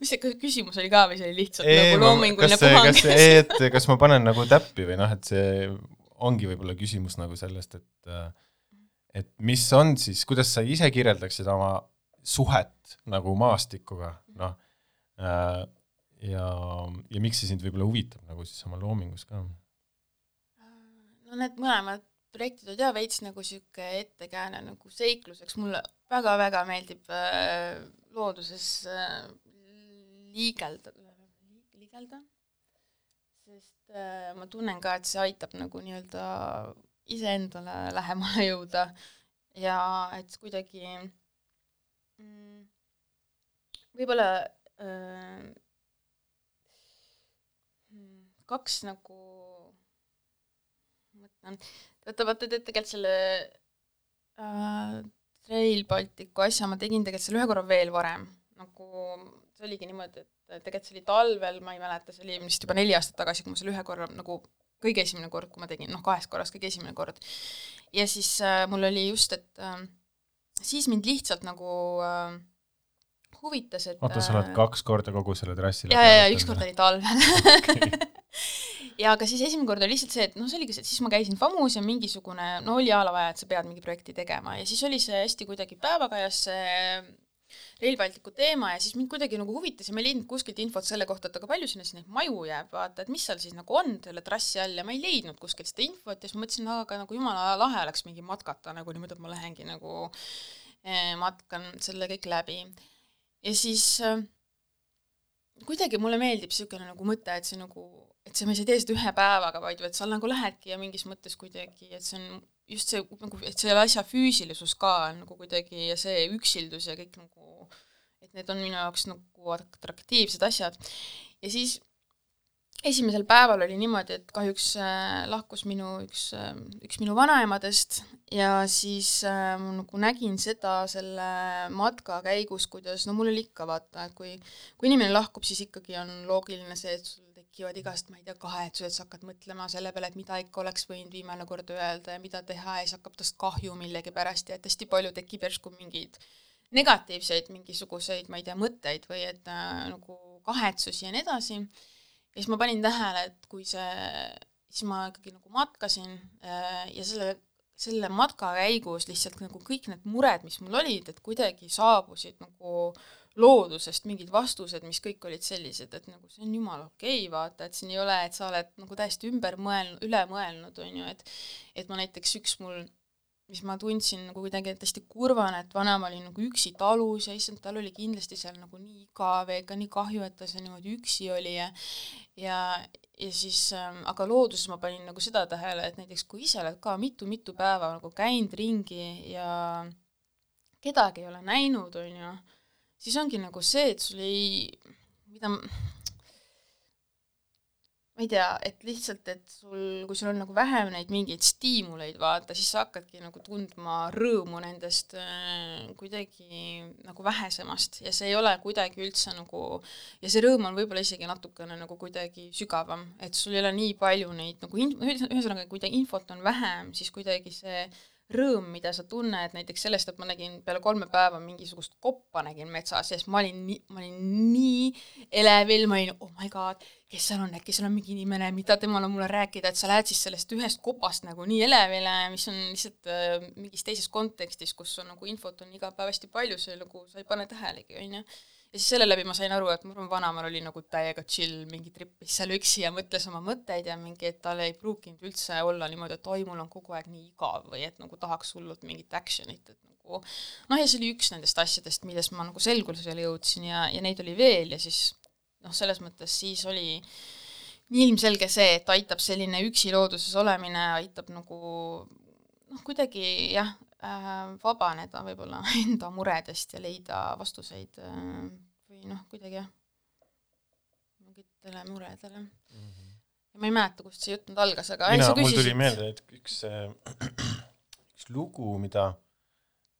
mis see kü- küsimus oli ka või see oli lihtsalt Ei, nagu loominguline kas see- puhang kas, see- et kas ma panen nagu täppi või noh, et see ongi võib-olla küsimus nagu sellest, et et mis on siis, kuidas sa ise kirjeldaksid oma suhet nagu maastikuga, noh, ja, ja miks see sind võib-olla huvitab nagu siis oma loomingus ka? no need mõlemad projektid on jah veits nagu sihuke ettekääne nagu seikluseks, mulle väga-väga meeldib äh, looduses äh, liigelda, liigelda, sest äh, ma tunnen ka, et see aitab nagu nii-öelda iseendale lähemale jõuda. Ja et kuidagi mm, võib-olla mm, kaks nagu mõtlen, vaata, vaata te tegelikult selle äh, Trail Balticu asja ma tegin tegelikult selle ühe korra veel varem, nagu see oligi niimoodi, et tegelikult see oli talvel, ma ei mäleta, see oli vist juba neli aastat tagasi, kui ma selle ühe korra nagu kõige esimene kord, kui ma tegin, noh, kahest korrast kõige esimene kord. ja siis äh, mul oli just, et äh, siis mind lihtsalt nagu äh, huvitas, et oota, sa oled kaks korda kogu selle trassi ja, ja, ja ükskord oli talvel. Ja aga siis esimene kord oli lihtsalt see, et noh, see oligi see, et siis ma käisin FAMus ja mingisugune, no oli a la vaja, et sa pead mingi projekti tegema. Ja siis oli see hästi kuidagi päevakajas see Rail Balticu teema ja siis mind kuidagi nagu huvitas ja ma ei leidnud kuskilt infot selle kohta, et aga palju sinna siis neid maju jääb, vaata, et mis seal siis nagu on selle trassi all ja ma ei leidnud kuskilt seda infot ja siis ma mõtlesin, aga nagu jumala lahe oleks mingi matkata nagu niimoodi, et ma lähengi nagu eh, matkan selle kõik läbi. ja siis äh, kuidagi mulle meeldib niisugune nagu mõte, et see nagu, et see, ma ei tee seda ühe päevaga, vaid et sa nagu lähedki ja mingis mõttes kuidagi, et see on just see nagu, et selle asja füüsilisus ka on nagu kuidagi ja see üksildus ja kõik nagu, et need on minu jaoks nagu atraktiivsed asjad. ja siis esimesel päeval oli niimoodi, et kahjuks äh, lahkus minu üks äh,, üks minu vanaemadest ja siis äh, ma nagu nägin seda selle matka käigus, kuidas, no mul oli ikka vaata, et kui kui inimene lahkub, siis ikkagi on loogiline see, et sul tekivad igast, ma ei tea, kahetsused, sa hakkad mõtlema selle peale, et mida ikka oleks võinud viimane kord öelda ja mida teha ja siis hakkab tast kahju millegipärast ja et hästi palju tekib järsku mingeid negatiivseid mingisuguseid, ma ei tea, mõtteid või et äh, nagu kahetsusi ja nii edasi. ja siis ma panin tähele, et kui see, siis ma ikkagi nagu matkasin äh, ja selle selle matka käigus lihtsalt nagu kõik need mured, mis mul olid, et kuidagi saabusid nagu loodusest mingid vastused, mis kõik olid sellised, et nagu see on jumala okei okay,, vaata, et siin ei ole, et sa oled nagu täiesti ümber mõelnud, üle mõelnud, on ju, et et ma näiteks üks mul mis ma tundsin nagu kuidagi hästi kurvana, et vanaema oli nagu üksi talus ja issand, tal oli kindlasti seal nagu nii igav ja ikka nii kahju, et ta seal niimoodi üksi oli ja ja, ja siis ähm,, aga looduses ma panin nagu seda tähele, et näiteks kui ise oled ka mitu-mitu päeva nagu käinud ringi ja kedagi ei ole näinud, on ju, siis ongi nagu see, et sul ei, mida ma ei tea, et lihtsalt, et sul, kui sul on nagu vähem neid mingeid stiimuleid, vaata, siis sa hakkadki nagu tundma rõõmu nendest äh, kuidagi nagu vähesemast. Ja see ei ole kuidagi üldse nagu ja see rõõm on võib-olla isegi natukene nagu kuidagi sügavam, et sul ei ole nii palju neid nagu in-, ühesõnaga, kui ta infot on vähem, siis kuidagi see rõõm, mida sa tunned näiteks sellest, et ma nägin peale kolme päeva mingisugust koppa nägin metsas ja siis ma olin nii, ma olin nii elevil, ma olin oh my god, kes seal on, äkki seal on mingi inimene, mida temal on mulle rääkida, et sa lähed siis sellest ühest kopast nagu nii elevile, mis on lihtsalt äh, mingis teises kontekstis, kus on nagu infot on iga päev hästi palju, see nagu sa ei pane tähelegi, onju ja siis selle läbi ma sain aru, et arvan, vanaemal oli nagu täiega chill, mingi trippis seal üksi ja mõtles oma mõtteid ja mingi, et tal ei pruukinud üldse olla niimoodi, et oi, mul on kogu aeg nii igav või et nagu tahaks hullult mingit action'it, et nagu noh, ja see oli üks nendest asjadest, millest ma nagu selgusele jõudsin ja, ja neid oli veel ja siis noh, selles mõttes siis oli nii ilmselge see, et aitab selline üksi looduses olemine, aitab nagu noh, kuidagi jah vabaneda võib-olla enda muredest ja leida vastuseid äh, või noh, kuidagi jah, mingitele muredele mm. -hmm. ja ma ei mäleta, kust see jutt nüüd algas, aga mina, mul tuli küsisid meelde, et üks, üks lugu, mida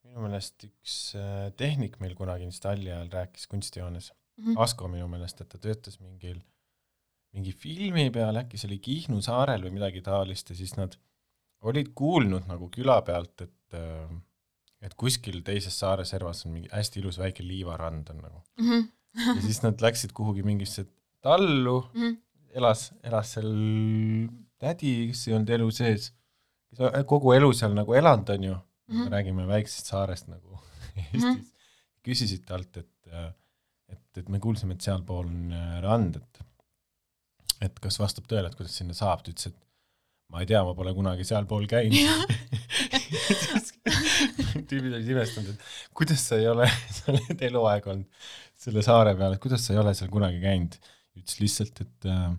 minu meelest üks äh, tehnik meil kunagi installi ajal rääkis kunstijoones Mhm. Asko minu meelest, et ta töötas mingil, mingi filmi peal, äkki see oli Kihnu saarel või midagi taolist ja siis nad olid kuulnud nagu küla pealt, et äh, et kuskil teises saare servas on mingi hästi ilus väike liivarand on nagu. Mhm. ja siis nad läksid kuhugi mingisse tallu, Mhm. elas, elas seal tädi, kes ei olnud elu sees, kogu elu seal nagu elanud, on ju, Mhm. räägime väiksest saarest nagu Eestis, küsisid talt, et et, et me kuulsime, et sealpool on äh, rand, et et kas vastab tõele, et kuidas sinna saab, ta ütles, et ma ei tea, ma pole kunagi sealpool käinud. tüübid olid imestanud, et kuidas sa ei ole, sa oled eluaeg olnud selle saare peal, et kuidas sa ei ole seal kunagi käinud. ütles lihtsalt, et äh,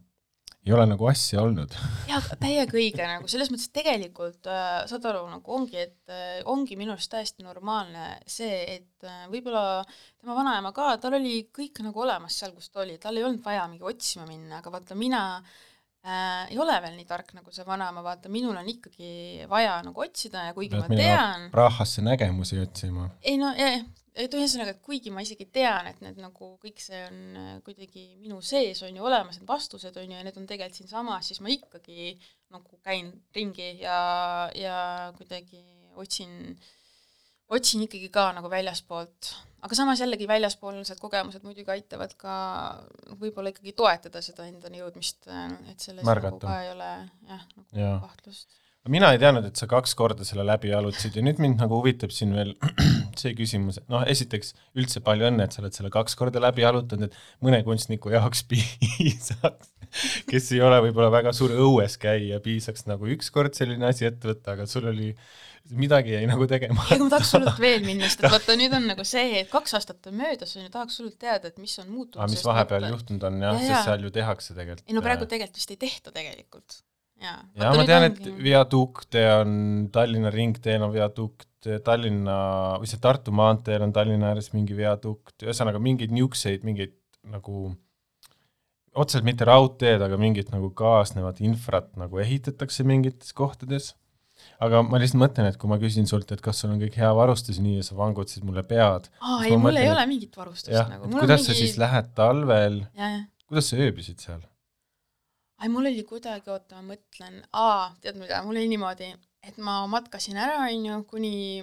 ei ole nagu asja olnud. jaa, täiega õige nagu selles mõttes, et tegelikult äh, saad aru, nagu ongi, et äh, ongi minu arust täiesti normaalne see, et äh, võib-olla tema vanaema ka, tal oli kõik nagu olemas seal, kus ta oli, tal ei olnud vaja mingi otsima minna, aga vaata mina äh, ei ole veel nii tark nagu see vanaema, vaata minul on ikkagi vaja nagu otsida ja kuigi ma tean, Prahasse nägemusi otsima. ei no jah, et ühesõnaga, et kuigi ma isegi tean, et need nagu kõik see on äh, kuidagi minu sees on ju olemas, need vastused on ju ja need on tegelikult siinsamas, siis ma ikkagi nagu käin ringi ja, ja kuidagi otsin, otsin ikkagi ka nagu väljaspoolt aga samas jällegi väljaspoolsed kogemused muidugi aitavad ka võib-olla ikkagi toetada seda endani jõudmist, et selles Märgata. nagu ka ei ole jah, nagu Jaa. kahtlust. mina ei teadnud, et sa kaks korda selle läbi jalutasid ja nüüd mind nagu huvitab siin veel see küsimus, et noh, esiteks üldse palju õnne, et sa oled selle kaks korda läbi jalutanud, et mõne kunstniku jaoks piisaks, kes ei ole võib-olla väga suur õues käija, piisaks nagu ükskord selline asi ette võtta, aga sul oli, midagi jäi nagu tegema. ega ma tahaks hullult veel minna, sest et vaata, nüüd on nagu see, et kaks aastat on möödas, on ju, tahaks hullult teada, et mis on muutunud. aga mis vahepeal juhtunud on jah ja,, sest seal ju tehakse tegelikult. ei no praegu tegelikult vist ei tehta tegelikult. jaa. ja ma tean, et viadukte on Tallinna ringteel on viadukt, Tallinna või see Tartu maanteel on Tallinna ääres mingi viadukt, ühesõnaga mingeid niisuguseid, mingeid nagu otseselt mitte raudteed, aga mingit nagu kaasnevat infrat nagu ehitatakse mingites kohtades. Aga ma lihtsalt mõtlen, et kui ma küsin sult, et kas sul on kõik hea varustus, nii ja sa vangutasid mulle pead. aa, ei, mul ei ole mingit varustust jah, nagu. kuidas mingi... sa siis lähed talvel, kuidas sa ööbisid seal? ai, mul oli kuidagi, oota, ma mõtlen, aa, tead mida, mul oli niimoodi, et ma matkasin ära, onju, kuni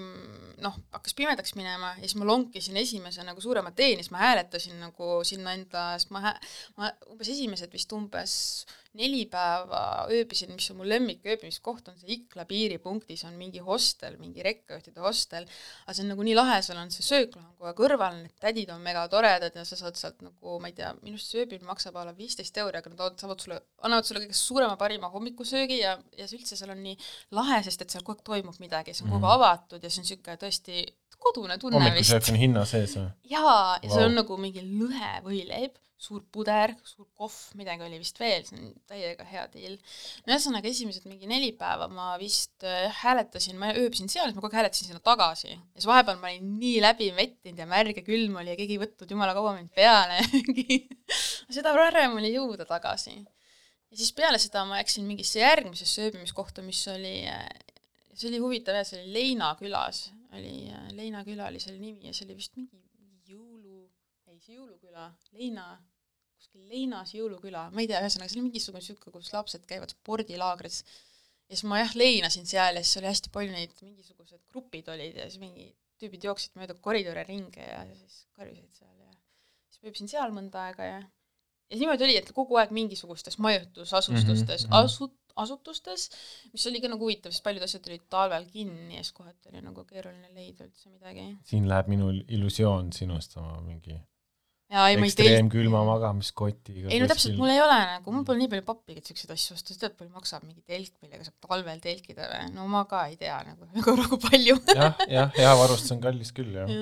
noh, hakkas pimedaks minema ja siis ma lonkisin esimese nagu suurema teeni, siis ma hääletasin nagu sinna enda, sest ma hää-, ma umbes esimesed vist umbes neli päeva ööbisin, mis on mu lemmik ööbimiskoht, on see Ikla piiripunktis on mingi hostel, mingi rekkajuhtide hostel, aga see on nagu nii lahe, seal on see söökla on kohe kõrval, need tädid on mega toredad ja sa saad sealt nagu, ma ei tea, minu arust see ööbimine maksab a la viisteist euri, aga nad tood- saavad sulle, annavad sulle kõige suurema parima hommikusöögi ja, ja see üldse seal on nii lahe, sest et seal kogu aeg toimub midagi, see on kogu aeg avatud ja see on niisugune tõesti kodune tunne vist hommikusöök on hinna sees või? jaa, ja seal Vau. on nagu mingi lõhevõileib, suur puder, suur kohv, midagi oli vist veel, see on täiega hea deal. no ühesõnaga, esimesed mingi neli päeva ma vist äh, hääletasin, ma ööbisin seal, siis ma kogu aeg hääletasin sinna tagasi. ja siis vahepeal ma olin nii läbi vettinud ja märg ja külm oli ja keegi ei võtnud jumala kaua mind peale seda varem oli jõuda tagasi. ja siis peale seda ma läksin mingisse järgmisesse ööbimiskohta, mis oli, see oli huvitav jah, see oli Leina külas, oli, Leina küla oli selle nimi ja see oli vist mingi jõulu, ei see jõuluküla, Leina, kuskil Leinas jõuluküla, ma ei tea, ühesõnaga see oli mingisugune niisugune, kus lapsed käivad spordilaagris. ja siis ma jah, leinasin seal ja siis oli hästi palju neid, mingisugused grupid olid ja siis mingi tüübid jooksid mööda koridore ringi ja siis karjusid seal ja siis ööbisin seal mõnda aega ja ja niimoodi oli, et kogu aeg mingisugustes majutusasustustes mm, mhm. asu-, asutustes, mis oli ka nagu huvitav, sest paljud asjad olid talvel kinni ja siis kohati oli nagu keeruline leida üldse midagi. siin läheb minu illusioon sinust oma mingi ekstreemkülma magamiskotiga. ei no täpselt, mul ei ole nagu, mul pole nii palju pappi, et siukseid asju osta, sa tead, palju maksab mingi telk, millega saab talvel telkida või, no ma ka ei tea nagu väga, väga palju. jah, jah, hea varustus on kallis küll, jah.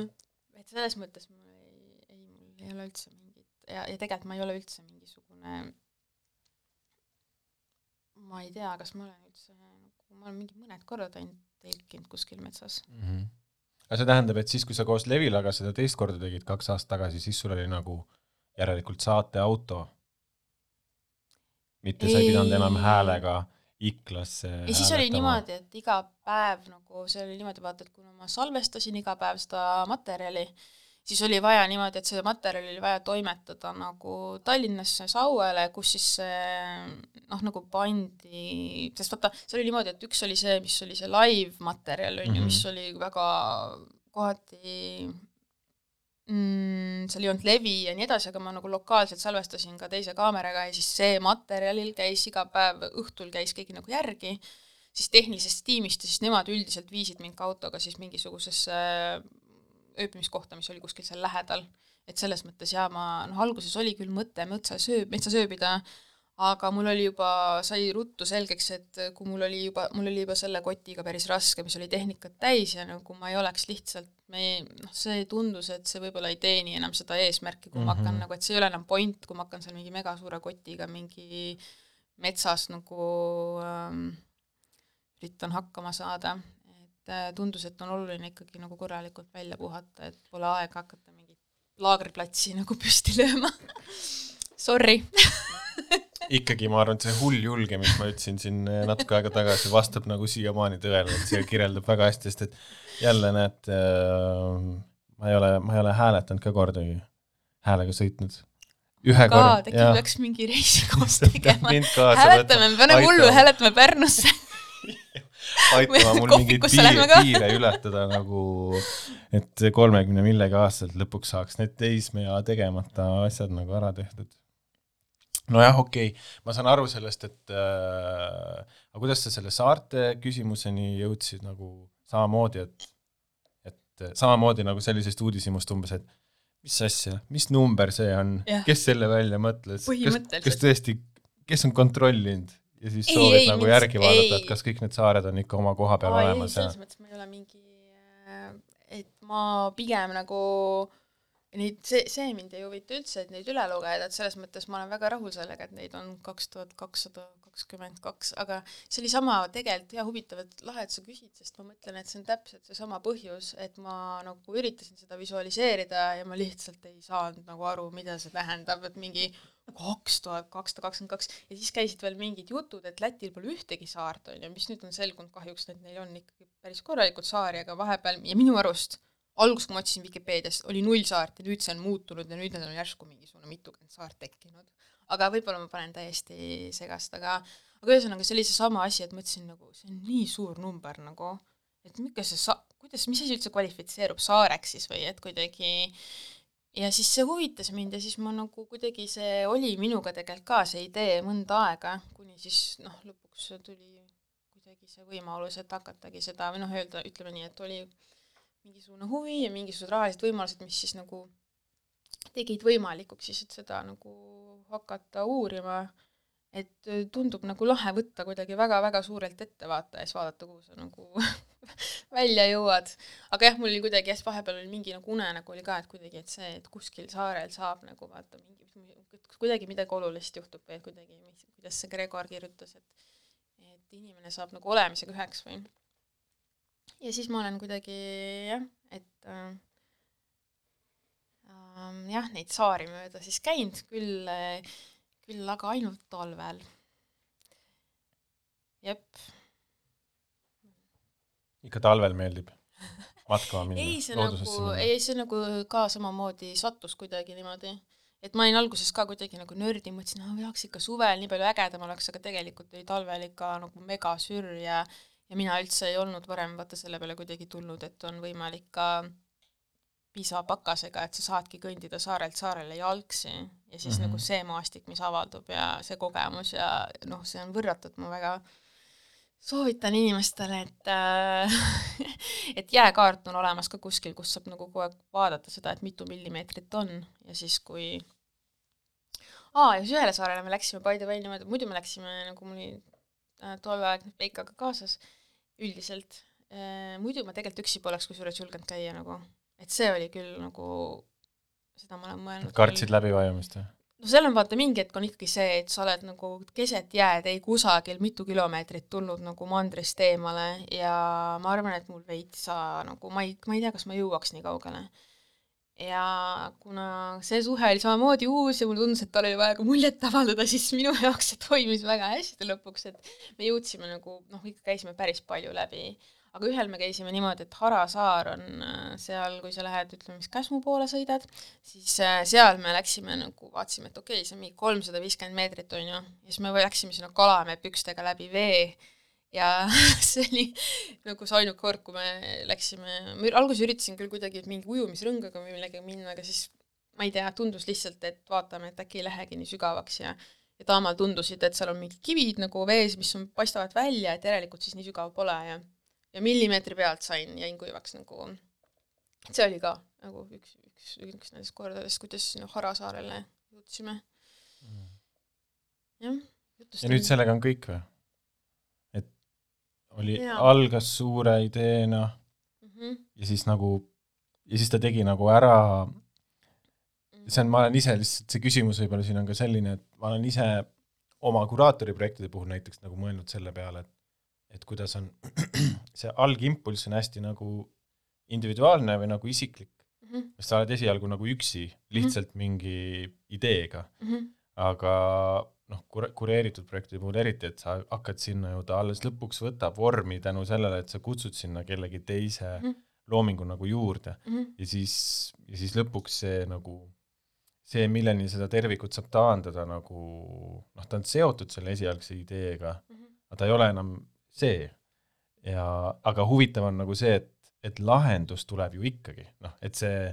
et selles mõttes mul ei, ei, mul ei ole üldse mingit ja, ja tegelikult ma ei ole üldse mingisugune ma ei tea, kas ma olen üldse nagu, ma olen mingi mõned korrad ainult telkinud kuskil metsas. mm. -hmm. Aga see tähendab, et siis, kui sa koos Levilaga seda teist korda tegid kaks aastat tagasi, siis sul oli nagu järelikult saateauto. mitte sa ei pidanud enam Ei. häälega Iklasse ja siis oli niimoodi, et iga päev nagu see oli niimoodi, vaata, et kuna ma salvestasin iga päev seda materjali, siis oli vaja niimoodi, et see materjal oli vaja toimetada nagu Tallinnasse Sauele, kus siis noh, nagu pandi, sest vaata, see oli niimoodi, et üks oli see, mis oli see live materjal, on ju, Mhm. mis oli väga kohati mm, seal ei olnud levi ja nii edasi, aga ma nagu lokaalselt salvestasin ka teise kaameraga ja siis see materjalil käis iga päev, õhtul käis keegi nagu järgi, siis tehnilisest tiimist ja siis nemad üldiselt viisid mind ka autoga siis mingisugusesse ööbimiskohta, mis oli kuskil seal lähedal. et selles mõttes jaa, ma noh, alguses oli küll mõte metsa sööb, metsas ööbida, aga mul oli juba, sai ruttu selgeks, et kui mul oli juba, mul oli juba selle kotiga päris raske, mis oli tehnikat täis ja nagu ma ei oleks lihtsalt, me ei, noh, see tundus, et see võib-olla ei teeni enam seda eesmärki, kui mm -hmm. ma hakkan Mhm. nagu, et see ei ole enam point, kui ma hakkan seal mingi megasuure kotiga mingi metsas nagu ähm, üritan hakkama saada. Äh, tundus, et on oluline ikkagi nagu korralikult välja puhata, et pole aega hakata mingit laagriplatsi nagu püsti lööma Sorry ikkagi ma arvan, et see hull julge, mis ma ütlesin siin eh, natuke aega tagasi, vastab nagu siiamaani tõele, et see kirjeldab väga hästi, sest et jälle näed äh,, ma ei ole, ma ei ole hääletanud ka kordagi, häälega sõitnud. ühe ka, korra. äkki peaks mingi reisi koos tegema. hääletame, me paneme hullu, hääletame Pärnusse aitama mul mingeid piire, piire ületada nagu, et kolmekümne millega aastaselt lõpuks saaks need teisme ja tegemata asjad nagu ära tehtud. nojah, okei. Okay., ma saan aru sellest, et äh, aga kuidas sa selle saarte küsimuseni jõudsid nagu samamoodi, et et samamoodi nagu sellisest uudishimust umbes, et mis asja, mis number see on? Kes selle välja mõtles, kas, kas tõesti, kes on kontrollinud ja siis Ei, soovid ei, nagu mind- järgi vaadata, ei. et kas kõik need saared on ikka oma koha peal Aa, ei, olemas ja selles mõttes ma ei ole mingi, et ma pigem nagu neid, see, see mind ei huvita üldse, et neid üle lugeda, et selles mõttes ma olen väga rahul sellega, et neid on kaks tuhat kakssada kakskümmend kaks, aga see oli sama tegelikult hea huvitav, et lahe, et sa küsid, sest ma mõtlen, et see on täpselt seesama põhjus, et ma nagu üritasin seda visualiseerida ja ma lihtsalt ei saanud nagu aru, mida see tähendab, et mingi kaks tuhat kakssada kakskümmend kaks ja siis käisid veel mingid jutud, et Lätil pole ühtegi saart, on ju, mis nüüd on selgunud kahjuks, et neil on ikkagi päris korralikult saari, aga vahepeal ja minu arust alguses, kui ma otsisin Vikipeediast, oli null saart ja nüüd see on muutunud ja nüüd need on järsku mingisugune mitukümmend saart tekkinud. aga võib-olla ma panen täiesti segast, aga aga ühesõnaga see oli seesama asi, et mõtlesin nagu see on nii suur number nagu, et miks see sa-, kuidas, mis asi üldse kvalifitseerub saareks siis või et kuidagi ja siis see huvitas mind ja siis ma nagu kuidagi see oli minuga tegelikult ka see idee mõnda aega, kuni siis noh, lõpuks tuli kuidagi see võimalus, et hakatagi seda või noh, öelda, ütleme nii, et oli mingisugune huvi ja mingisugused rahalised võimalused, mis siis nagu tegid võimalikuks siis, et seda nagu hakata uurima, et tundub nagu lahe võtta kuidagi väga-väga suurelt ette vaata ja siis vaadata, kuhu sa nagu välja jõuad. aga jah, mul oli kuidagi jah, vahepeal oli mingi nagu unenägu oli ka, et kuidagi, et see, et kuskil saarel saab nagu vaata mingi, kuidagi midagi olulist juhtub või et kuidagi, kuidas see Gregor kirjutas, et et inimene saab nagu olemisega üheks või. ja siis ma olen kuidagi jah, et äh, jah, neid saari mööda siis käinud, küll küll aga ainult talvel. jep ikka talvel meeldib matkama minna ei, see nagu, ei see nagu ka samamoodi sattus kuidagi niimoodi, et ma olin alguses ka kuidagi nagu nördi, mõtlesin, et tahaks ikka suvel nii palju ägedam oleks, aga tegelikult oli talvel ikka nagu megasürr ja ja mina üldse ei olnud varem vaata selle peale kuidagi tulnud, et on võimalik ka piisava pakasega, et sa saadki kõndida saarelt saarele jalgsi ja siis mm Mhm. -hmm. nagu see maastik, mis avaldub ja see kogemus ja noh, see on võrratult, ma väga soovitan inimestele, et äh, et jääkaart on olemas ka kuskil, kus saab nagu kogu aeg vaadata seda, et mitu millimeetrit on ja siis, kui aa, ja siis ühele saarele me läksime by the way niimoodi, muidu me läksime nagu mul oli äh, tol ajal Veikaga kaasas üldiselt äh,, muidu ma tegelikult üksi poleks kusjuures julgenud käia nagu, et see oli küll nagu, seda ma olen mõelnud. kartsid läbivajumist või? No seal on vaata mingi hetk on ikkagi see, et sa oled nagu keset jääd, ei kusagil mitu kilomeetrit tulnud nagu mandrist eemale ja ma arvan, et mul veits sa nagu, ma ei, ma ei tea, kas ma jõuaks nii kaugele. ja kuna see suhe oli samamoodi uus ja mulle tundus, et tal oli vaja ka muljet avaldada, siis minu jaoks see toimis väga hästi lõpuks, et me jõudsime nagu noh, ikka käisime päris palju läbi aga ühel me käisime niimoodi, et Hara saar on äh, seal, kui sa lähed, ütleme, mis Käsmu poole sõidad, siis äh, seal me läksime nagu, vaatasime, et okei okay,, see on mingi kolmsada viiskümmend meetrit, on ju, ja siis me läksime sinna Kalamäe pükstega läbi vee. Ja see oli nagu see ainuke kord, kui me läksime, ma alguses üritasin küll kuidagi mingi ujumisrõngaga või millegagi minna, aga siis ma ei tea, tundus lihtsalt, et vaatame, et äkki ei lähegi nii sügavaks. Ja ja Taamal tundusid, et seal on mingid kivid nagu vees, mis on, paistavad välja, et järelikult siis nii sügav pole. Ja ja millimeetri pealt sain, jäin kuivaks nagu, see oli ka nagu üks, üks, üks nendest kordadest, kuidas sinna Hara saarele jõudsime. jah. ja nüüd sellega on kõik või? et oli, algas suure ideena mm. -hmm. ja siis nagu, ja siis ta tegi nagu ära, see on, ma olen ise lihtsalt, see küsimus võib-olla siin on ka selline, et ma olen ise oma kuraatori projektide puhul näiteks nagu mõelnud selle peale, et et kuidas on see algimpulss on hästi nagu individuaalne või nagu isiklik, Mm -hmm. sa oled esialgu nagu üksi lihtsalt mingi ideega, Mm -hmm. aga noh, kure-, kureeritud projektide puhul eriti, et sa hakkad sinna ju, ta alles lõpuks võtab vormi tänu sellele, et sa kutsud sinna kellegi teise Mhm. loomingu nagu juurde Mm -hmm. ja siis, ja siis lõpuks see nagu, see, milleni seda tervikut saab taandada nagu noh, ta on seotud selle esialgse ideega, Mhm. aga ta ei ole enam see. ja aga huvitav on nagu see, et, et lahendus tuleb ju ikkagi, noh, et see,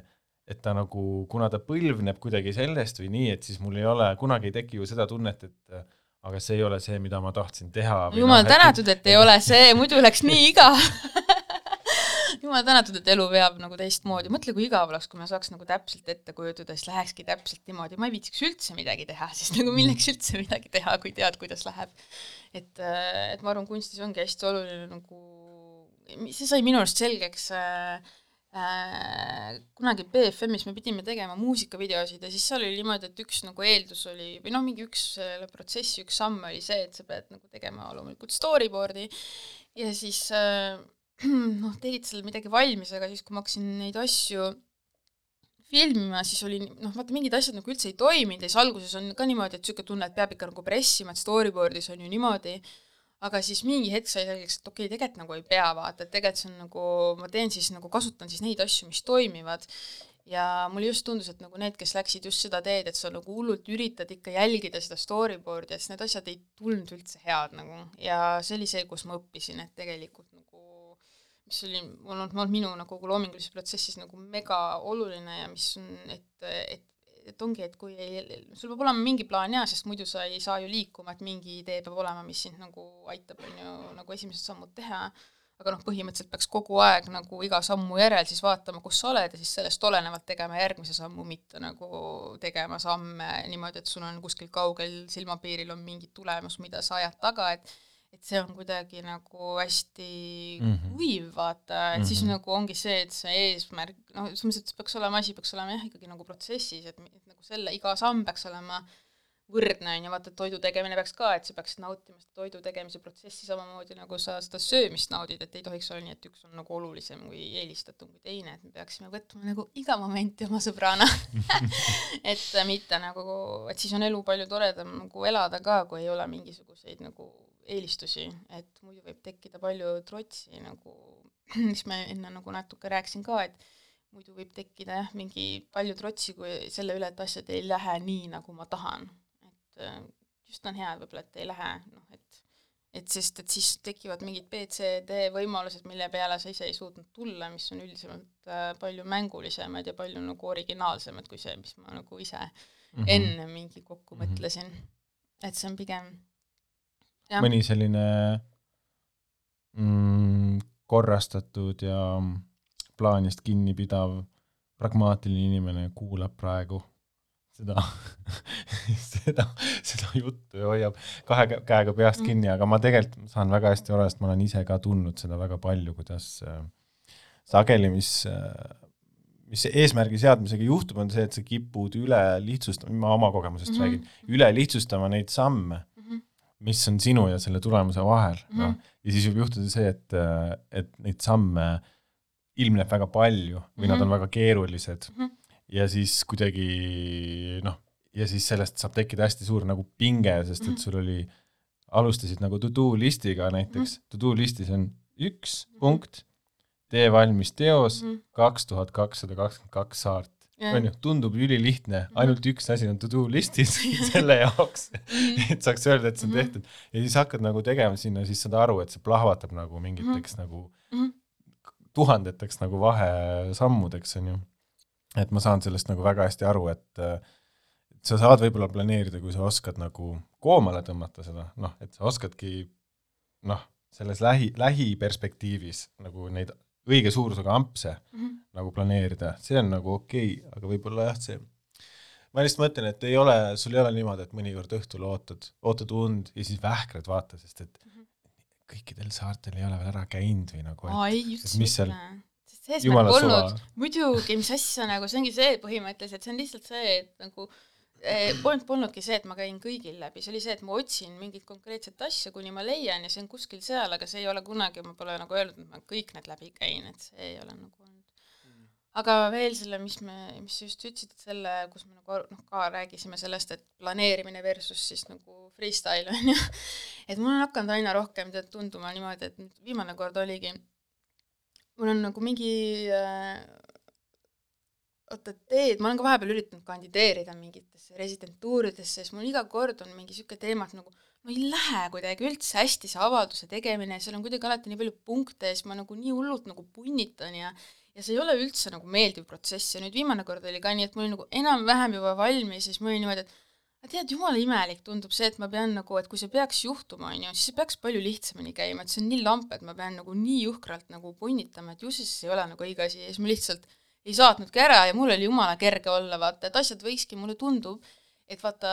et ta nagu, kuna ta põlvneb kuidagi sellest või nii, et siis mul ei ole, kunagi ei teki ju seda tunnet, et aga see ei ole see, mida ma tahtsin teha. jumal no, tänatud, et ei ole see, muidu oleks nii igav jumal tänatud, et elu veab nagu teistmoodi, mõtle, kui igav oleks, kui ma saaks nagu täpselt ette kujutada, siis lähekski täpselt niimoodi, ma ei viitsiks üldse midagi teha, siis nagu milleks üldse midagi teha, kui tead, kuidas läheb. et, et ma arvan, kunstis ongi hästi oluline nagu, see sai minu arust selgeks äh, Äh, kunagi BFM-is me pidime tegema muusikavideosid ja siis seal oli niimoodi, et üks nagu eeldus oli, või noh, mingi üks selle protsessi üks samm oli see, et sa pead nagu tegema loomulikult storyboard'i. Ja siis äh, noh, tegid seal midagi valmis, aga siis, kui ma hakkasin neid asju filmima, siis oli noh, vaata mingid asjad nagu üldse ei toiminud. Ja siis alguses on ka niimoodi, et niisugune tunne, et peab ikka nagu pressima, et storyboard'is on ju niimoodi. Aga siis mingi hetk sai selgeks, et okei okay,, tegelikult nagu ei pea vaata, et tegelikult see on nagu, ma teen siis nagu, kasutan siis neid asju, mis toimivad. Ja mulle just tundus, et nagu need, kes läksid just seda teed, et sa nagu hullult üritad ikka jälgida seda storyboard'i, et siis need asjad ei tulnud üldse head nagu. Ja see oli see, kus ma õppisin, et tegelikult nagu mis oli olnud, olnud minu nagu loomingulises protsessis nagu mega oluline ja mis on, et, et et ongi, et kui ei, sul peab olema mingi plaan ja, sest muidu sa ei saa ju liikuma, et mingi idee peab olema, mis sind nagu aitab, on ju, nagu esimesed sammud teha, aga noh, põhimõtteliselt peaks kogu aeg nagu iga sammu järel siis vaatama, kus sa oled ja siis sellest olenevalt tegema järgmise sammu, mitte nagu tegema samme niimoodi, et sul on kuskil kaugel silmapiiril on mingi tulemus, mida sa ajad taga, et et see on kuidagi nagu hästi mm -hmm. kuiv, vaata, et mm -hmm. siis mhm. nagu ongi see, et see eesmärk, noh, selles mõttes, et peaks olema, asi peaks olema jah, ikkagi nagu protsessis, et, et nagu selle, iga samm peaks olema võrdne, on ju, vaata, et toidu tegemine peaks ka, et sa peaksid nautima seda toidu tegemise protsessi samamoodi, nagu sa seda söömist naudid, et ei tohiks olla nii, et üks on nagu olulisem või eelistatum kui teine, et me peaksime võtma nagu iga momenti oma sõbrana et mitte nagu, et siis on elu palju toredam nagu elada ka, kui ei ole mingisuguseid nagu eelistusi, et muidu võib tekkida palju trotsi nagu, mis ma enne nagu natuke rääkisin ka, et muidu võib tekkida jah, mingi palju trotsi kui selle üle, et asjad ei lähe nii, nagu ma tahan. et äh, just on hea võib-olla, et ei lähe, noh et et sest, et siis tekivad mingid B, C, D võimalused, mille peale sa ise ei suutnud tulla, mis on üldisemalt äh, palju mängulisemad ja palju nagu originaalsemad kui see, mis ma nagu ise mm -hmm. enne mingi kokku mm -hmm. mõtlesin. et see on pigem mõni selline mm, korrastatud ja plaanist kinnipidav pragmaatiline inimene kuulab praegu seda seda, seda juttu ja hoiab kahe käega peast mm. kinni, aga ma tegelikult saan väga hästi aru, sest ma olen ise ka tundnud seda väga palju, kuidas äh, sageli, mis äh, mis eesmärgi seadmisega juhtub, on see, et sa kipud üle lihtsustama, ma oma kogemusest mm -hmm. räägin, üle lihtsustama neid samme mis on sinu ja selle tulemuse vahel -hmm. noh, ja siis võib juhtuda see, et, et neid samme ilmneb väga palju või mm -hmm. nad on mhm. väga keerulised mm -hmm. ja siis kuidagi noh, ja siis sellest saab tekkida hästi suur nagu pinge, sest et mhm. sul oli, alustasid nagu to-do listiga näiteks mm, -hmm. to-do listis on üks punkt, tee valmis teos kaks tuhat kakssada kakskümmend kaks saart on ju, tundub ülilihtne, mhm. ainult üks asi on to do listis selle jaoks, mhm. et saaks öelda, et see on mhm. tehtud. ja siis hakkad nagu tegema sinna, siis saad aru, et see plahvatab nagu mingiteks nagu tuhandeteks nagu vahesammudeks, on ju. et ma saan sellest nagu väga hästi aru, et et sa saad võib-olla planeerida, kui sa oskad nagu koomale tõmmata seda, noh, et sa oskadki noh, selles lähi, lähiperspektiivis nagu neid õige suurusega ampse mm -hmm. nagu planeerida, see on nagu okei okay,, aga võib-olla jah, see ma lihtsalt mõtlen, et ei ole, sul ei ole niimoodi, et mõnikord õhtul ootad, ootad und ja siis vähkrad vaata, sest et mm -hmm. kõikidel saartel ei ole veel ära käinud või nagu, et, et mis seal see eesmärk polnud, muidugi, mis asja nagu, see ongi see põhimõtteliselt, see on lihtsalt see, et nagu Eh, point polnudki see, et ma käin kõigil läbi, see oli see, et ma otsin mingit konkreetset asja, kuni ma leian ja see on kuskil seal, aga see ei ole kunagi, ma pole nagu öelnud, et ma kõik need läbi käin, et see ei ole nagu olnud. aga veel selle, mis me, mis sa just ütlesid, selle, kus me nagu noh, ka rääkisime sellest, et planeerimine versus siis nagu freestyle on ju, et mul on hakanud aina rohkem tead tunduma niimoodi, et viimane kord oligi, mul on nagu mingi äh, oota, teed, ma olen ka vahepeal üritanud kandideerida mingitesse residentuuridesse, siis mul iga kord on mingi niisugune teema, et nagu no ei lähe kuidagi üldse hästi see avalduse tegemine, seal on kuidagi alati nii palju punkte ja siis ma nagu nii hullult nagu punnitan ja ja see ei ole üldse nagu meeldiv protsess. Ja nüüd viimane kord oli ka nii, et mul oli nagu enam-vähem juba valmis ja siis mul oli niimoodi, et aga tead, jumala imelik tundub see, et ma pean nagu, et kui see peaks juhtuma, on ju, siis see peaks palju lihtsamini käima, et see on nii lamp, et ma pean nagu nii juhkralt nagu punnitama, et ju siis ei ole nagu õige asi. Ja siis ma lihtsalt ei saatnudki ära ja mul oli jumala kerge olla, vaata, et asjad võikski, mulle tundub, et vaata,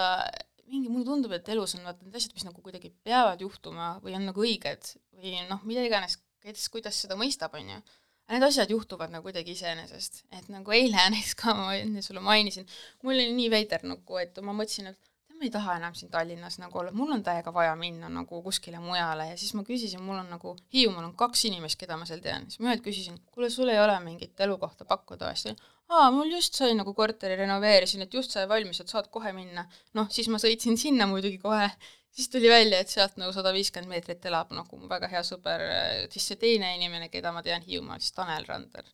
mingi, mulle tundub, et elus on vaata need asjad, mis nagu kuidagi peavad juhtuma või on nagu õiged või noh, mida iganes, kes kuidas seda mõistab, on ju Need asjad juhtuvad nagu kuidagi iseenesest, et nagu eile näiteks ka ma enne sulle mainisin, mul oli nii veider nagu, et ma mõtlesin, et ma ei taha enam siin Tallinnas nagu olla, mul on täiega vaja minna nagu kuskile mujale ja siis ma küsisin, mul on nagu, Hiiumaal on kaks inimest, keda ma seal tean, siis ma ühelt küsisin, kuule, sul ei ole mingit elukohta pakkuda? Siis ta aa, mul just sai nagu korteri renoveerisin, et just sai valmis, et saad kohe minna. noh, siis ma sõitsin sinna muidugi kohe siis tuli välja, et sealt nagu sada viiskümmend meetrit elab nagu mu väga hea sõber, siis see teine inimene, keda ma tean Hiiumaal, siis Tanel Randel.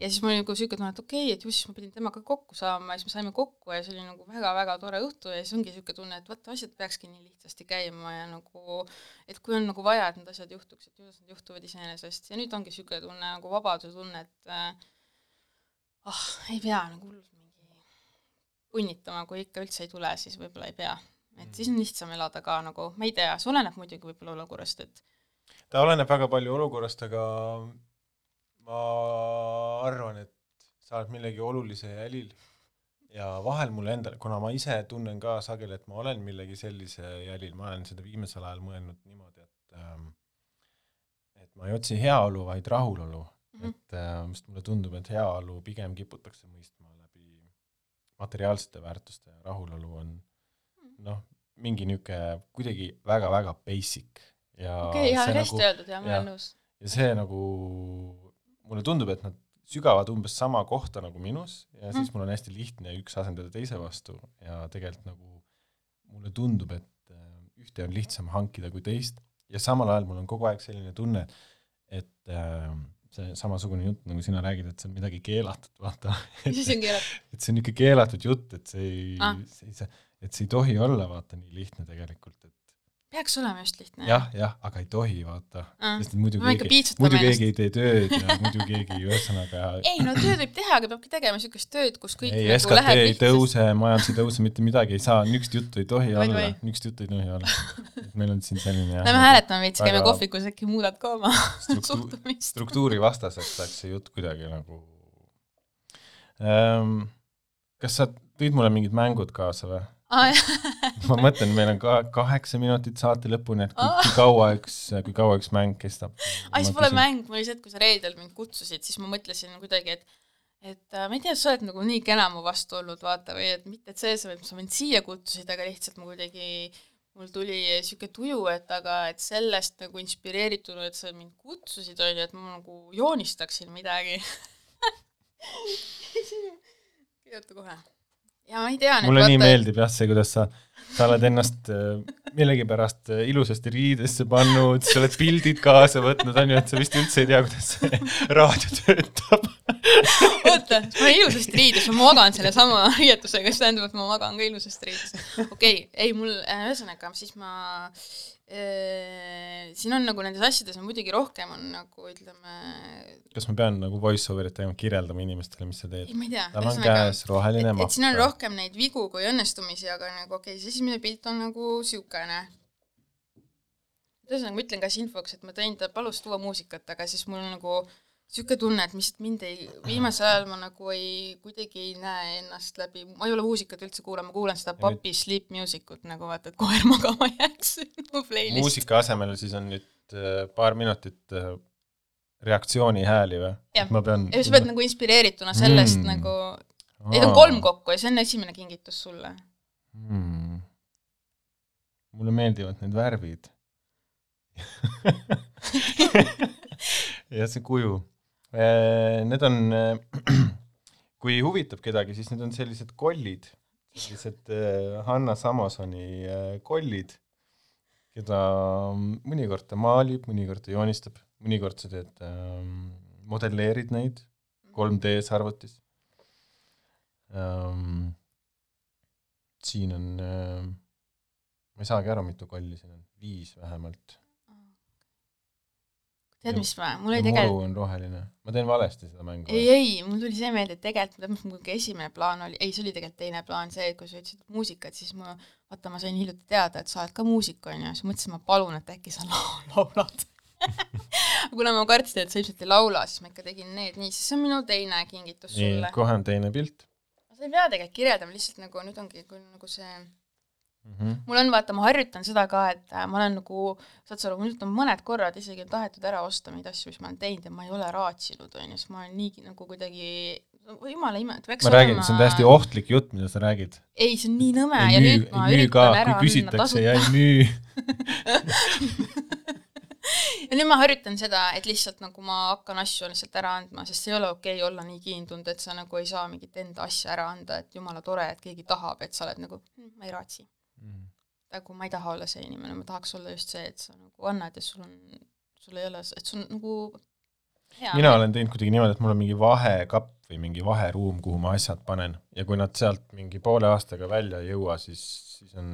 ja siis mul oli nagu niisugune tunne, et okei okay,, et ju siis ma pidin temaga kokku saama ja siis me saime kokku ja see oli nagu väga-väga tore õhtu ja siis ongi niisugune tunne, et vaata, asjad peakski nii lihtsasti käima ja nagu et kui on nagu vaja, et need asjad juhtuks, et ju nad juhtuvad iseenesest. Ja nüüd ongi niisugune tunne nagu vabaduse tunne, et ah äh, oh, ei pea nagu hullult mingi punnitama, kui ikka üldse ei tule, siis võib-olla ei pea et siis on lihtsam elada ka nagu, ma ei tea, see oleneb muidugi võib-olla olukorrast, et ta oleneb väga palju olukorrast, aga ma arvan, et sa oled millegi olulise jälil ja vahel mulle endale, kuna ma ise tunnen ka sageli, et ma olen millegi sellise jälil, ma olen seda viimasel ajal mõelnud niimoodi, et ähm, et ma ei otsi heaolu, vaid rahulolu mm. -hmm. et äh, sest mulle tundub, et heaolu pigem kiputakse mõistma läbi materiaalsete väärtuste ja rahulolu on noh, mingi niisugune kuidagi väga-väga basic ja okei okay,, jaa, hästi nagu, öeldud ja ma olen nõus. ja see nagu, mulle tundub, et nad sügavad umbes sama kohta nagu minus ja mm. siis mul on hästi lihtne üks asendada teise vastu ja tegelikult nagu mulle tundub, et äh, ühte on lihtsam hankida kui teist ja samal ajal mul on kogu aeg selline tunne, et äh, see samasugune jutt, nagu sina räägid, et see on midagi keelatud, vaata. mis asi on keelatud? et see on niisugune keelatud jutt, et see ei ah., see, see et see ei tohi olla vaata nii lihtne tegelikult, et peaks olema just lihtne. jah, jah, aga ei tohi vaata ah., sest muidu keegi, muidu keegi ei tee tööd ja muidu keegi ühesõnaga ei no tööd võib teha, aga peabki tegema niisugust tööd, kus kõik ei, nagu SKT ei tõuse, majandus ei tõuse, mitte midagi ei saa, niisugust juttu ei tohi või, olla, niisugust juttu ei tohi olla. et meil on siin selline Lähme hääletame veits, käime kohvikus, äkki muudad ka oma struktu suhtumist. struktuuri vastaseks läks see jutt kuidagi nagu ähm, kas sa tõid mulle mingid mängud kaasa või? ma mõtlen, meil on ka kaheksa minutit saate lõpuni, et kui, kui kaua üks, kui kaua üks mäng kestab. ai, see pole mäng, mul oli see, et kui sa reedel mind kutsusid, siis ma mõtlesin kuidagi, et et äh, ma ei tea, sa oled nagu nii kena mu vastu olnud, vaata, või et mitte, et selles, et sa mind siia kutsusid, aga lihtsalt ma kuidagi, mul tuli niisugune tuju, et aga et sellest nagu inspireerituna, et sa mind kutsusid, on ju, et ma nagu joonistaksin midagi. Kirjuta kohe ja ma ei tea mulle vaata... nii meeldib jah see, kuidas sa, sa oled ennast äh, millegipärast äh, ilusasti riidesse pannud, sa oled pildid kaasa võtnud, on ju, et sa vist üldse ei tea, kuidas see raadio töötab. oota, ma olen ilusasti riides, ma magan sellesama riietusega, see tähendab, et ma magan ka ilusasti riides. okei okay,, ei mul, äh, ühesõnaga, siis ma siin on nagu nendes asjades on muidugi rohkem on nagu ütleme kas ma pean nagu voice over'it tegema, kirjeldama inimestele, mis sa teed? ei, ma ei tea. tal on käes roheline mapp. siin on rohkem neid vigu kui õnnestumisi, aga nagu okei okay,, see esimene pilt on nagu niisugune. ühesõnaga, ma ütlen ka siis infoks, et ma tõin, ta palus tuua muusikat, aga siis mul nagu niisugune tunne, et mis mind ei, viimasel ajal ma nagu ei, kuidagi ei näe ennast läbi, ma ei ole muusikat üldse kuulama, ma kuulan seda papi sleep music ut nagu vaata, et koer magama jääks mu playlist. muusika asemel siis on nüüd äh, paar minutit äh, reaktsioonihääli või? ma pean ja sa pead nagu inspireerituna sellest mm. nagu, neid on kolm kokku ja see on esimene kingitus sulle. Mm.. mulle meeldivad need värvid. Ja see kuju need on, äh, kui huvitab kedagi, siis need on sellised kollid, sellised äh, Hanna Samosoni kollid, keda mõnikord ta maalib, mõnikord ta joonistab, mõnikord sa teed ähm,, modelleerid neid 3D-s arvutis ähm,. siin on äh, ma ei saagi aru, mitu kolli siin on, viis vähemalt. tead, mis ma, mul oli muru tegelikult on roheline, ma teen valesti seda mängu. ei, ei, mul tuli see meelde, et tegelikult mul esimene plaan oli, ei, see oli tegelikult teine plaan, see, et kui sa ütlesid muusikat, siis ma, vaata, ma sain hiljuti teada, et sa oled ka muusik, onju, siis mõtlesin, ma palun, et äkki sa lau- laulad. kuna ma kartsin, et sa ilmselt ei laula, siis ma ikka tegin need nii, siis see on minu teine kingitus nii sulle,. kohe on teine pilt sa ei pea tegelikult kirjeldama, lihtsalt nagu nüüd ongi küll nagu see mm. -hmm. mul on vaata, ma harjutan seda ka, et äh, ma olen nagu, saad sa aru, minult on mõned korrad isegi on tahetud ära osta neid asju, mis ma olen teinud ja ma ei ole raatsinud, onju, sest ma olen nii nagu kuidagi, jumala ime, et peaks ma räägin, see on täiesti ohtlik jutt, mida sa räägid. ei, see on nii nõme ei ja müü nüüd, ma müü ka üritan, ära anda küsitakse ja tasuta. ei müü. ja nüüd ma harjutan seda, et lihtsalt nagu ma hakkan asju lihtsalt ära andma, sest see ei ole okei okay olla nii kiindunud, et sa nagu ei saa mingit enda asja ära anda, et jumala tore, et keegi tahab, et sa oled nagu "Hm, ma ei raatsi. Nagu ma ei taha olla see inimene, ma tahaks olla just see, et sa nagu annad ja sul on, sul ei ole, et sul on nagu hea mina olen teinud kuidagi niimoodi, et mul on mingi vahekapp või mingi vaheruum, kuhu ma asjad panen. Ja kui nad sealt mingi poole aastaga välja ei jõua, siis, siis on,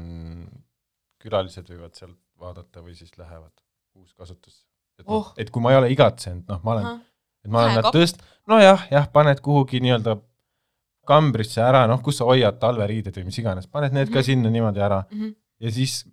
külalised võivad sealt vaadata või siis lähevad uuskasutusse. et noh Oh., et kui ma ei ole igatsenud, noh, ma olen, et ma olen nad tõst-, nojah, jah, paned kuhugi nii-öelda kambrisse ära, noh, kus sa hoiad talveriided või mis iganes, paned need ka Mhm. sinna niimoodi ära Mhm. ja siis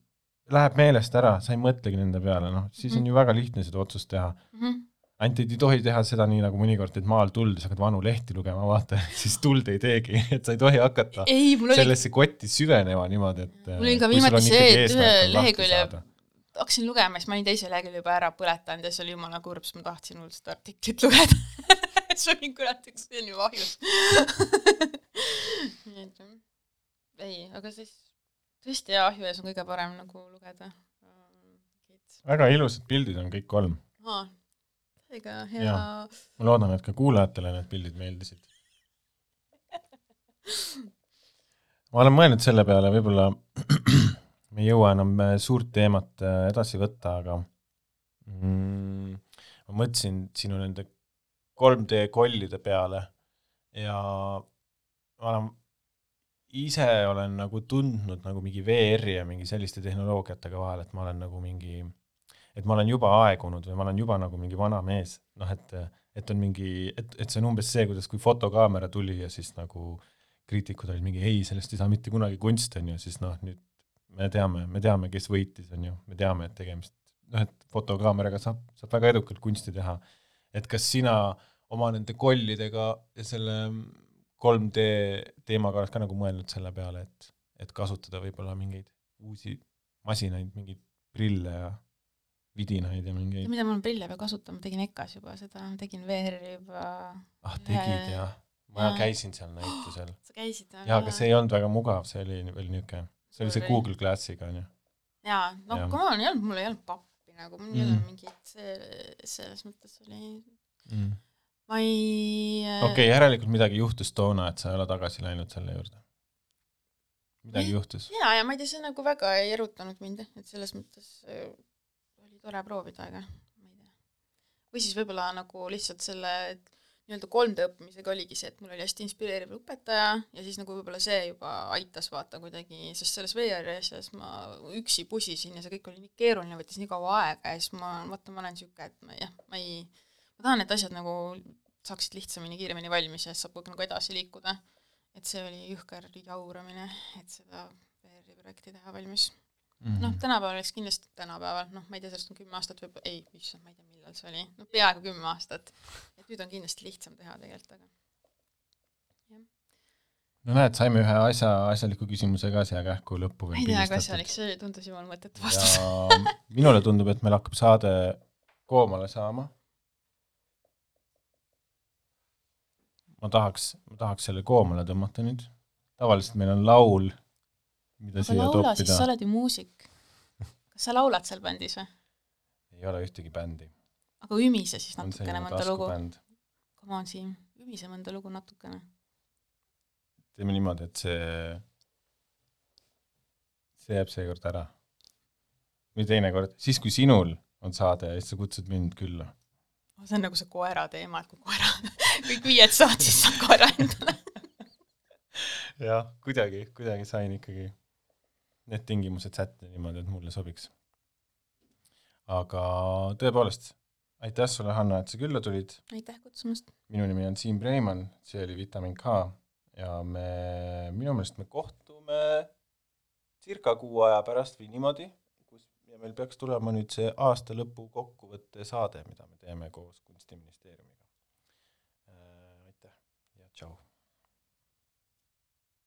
läheb meelest ära, sa ei mõtlegi nende peale, noh, siis on Mhm. ju väga lihtne seda otsust teha Mhm. ainult et ei tohi teha seda nii nagu mõnikord, et maal tuld sa hakkad vanu lehti lugema, vaata, siis tuld ei teegi, et sa ei tohi hakata ei, oli, sellesse kotti süvenema niimoodi, et Mul oli ka viimati see, et ühe lehekülje- hakkasin lugema, siis ma olin teise lehekülje juba ära põletanud ja see oli jumala kurb, sest ma tahtsin hullult seda artiklit lugeda. siis olin kurat, et see on ju ahjus. nii et ei, aga siis tõesti jaa, ahju ees on kõige parem nagu lugeda. väga ilusad pildid on kõik kolm. aa, ega hea ma loodan, et ka kuulajatele need pildid meeldisid. ma olen mõelnud selle peale, võib-olla me ei jõua enam äh, suurt teemat äh, edasi võtta, aga mm, ma mõtlesin sinu nende 3D kollide peale ja ma olen, ise olen nagu tundnud nagu mingi VR-i ja mingi selliste tehnoloogiatega vahel, et ma olen nagu mingi, et ma olen juba aegunud või ma olen juba nagu mingi vana mees, noh et, et on mingi, et, et see on umbes see, kuidas, kui fotokaamera tuli ja siis nagu kriitikud olid mingi ei, sellest ei saa mitte kunagi kunst, on ju, siis noh, nüüd me teame, me teame, kes võitis, on ju, me teame, et tegemist, noh et fotokaameraga saab, saab väga edukalt kunsti teha. et kas sina oma nende kollidega ja selle 3D teemaga oled ka nagu mõelnud selle peale, et, et kasutada võib-olla mingeid uusi masinaid, mingeid prille ja vidinaid ja mingeid, mida mul prille peal kasutama, tegin EKA-s juba seda, tegin VR-i juba, ah tegid jah, ma Jaa. käisin seal näitusel. sa käisid või? jaa, aga see ei olnud väga mugav, see oli veel niisugune, see oli see. Google Glassiga onju. jaa, no Jah. come on, ei olnud, mul ei olnud pappi nagu, mul ei Mm. olnud mingit, see, selles mõttes oli, Mm. Ma ei äh, okei okay,, järelikult midagi juhtus toona, et sa ei ole tagasi läinud selle juurde. midagi Ei. juhtus. jaa, ja ma ei tea, see nagu väga ei erutanud mind, et selles mõttes äh, oli tore proovida, aga ma ei tea. või siis võib-olla nagu lihtsalt selle nii-öelda 3D õppimisega oligi see, et mul oli hästi inspireeriv õpetaja ja siis nagu võib-olla see juba aitas vaata kuidagi, sest selles VR-i asjas ma üksi pusisin ja see kõik oli nii keeruline, võttis nii kaua aega ja siis ma, vaata, ma olen niisugune, et ma jah, ma ei, ma tahan, et asjad nagu saaksid lihtsamini, kiiremini valmis ja siis saab nagu edasi liikuda et see oli jõhker jauramine, et seda VR-i projekti teha valmis. Mhm. noh, tänapäeval oleks kindlasti, tänapäeval, noh, ma ei tea, sellest on kümme aastat võib-olla, ei, issand, ma ei tea, millal see oli, no peaaegu kümme aastat. et nüüd on kindlasti lihtsam teha tegelikult, aga no näed, saime ühe asja, asjaliku küsimuse ka siia kähku lõppu ma ei tea, see oleks, see tundus jumala mõttetu vastus. minule tundub, et meil hakkab saade koomale saama. Ma tahaks, ma tahaks selle koomale tõmmata nüüd. tavaliselt meil on laul, mida aga siia laula, siis sa toppida. oled ju muusik. kas sa laulad seal bändis või? ei ole ühtegi bändi. aga ümise siis natukene mõnda lugu. Come on, Siim, ümise mõnda lugu natukene. teeme niimoodi, et see, see jääb seekord ära. või teinekord, siis kui sinul on saade ja siis sa kutsud mind külla. See on nagu see koera teema, et kui koera, kõik viied saad, siis saad koera endale. jah, kuidagi, kuidagi sain ikkagi. need tingimused sättida niimoodi, et mulle sobiks. aga tõepoolest, aitäh sulle, Hanna, et sa külla tulid. aitäh kutsumast! minu nimi on Siim Preimann, see oli Vitamin K ja me, minu meelest me kohtume circa kuu aja pärast või niimoodi, ja meil peaks tulema nüüd see aasta lõpu kokkuvõtte saade, mida me teeme koos Kunstiministeeriumiga. aitäh ja tšau!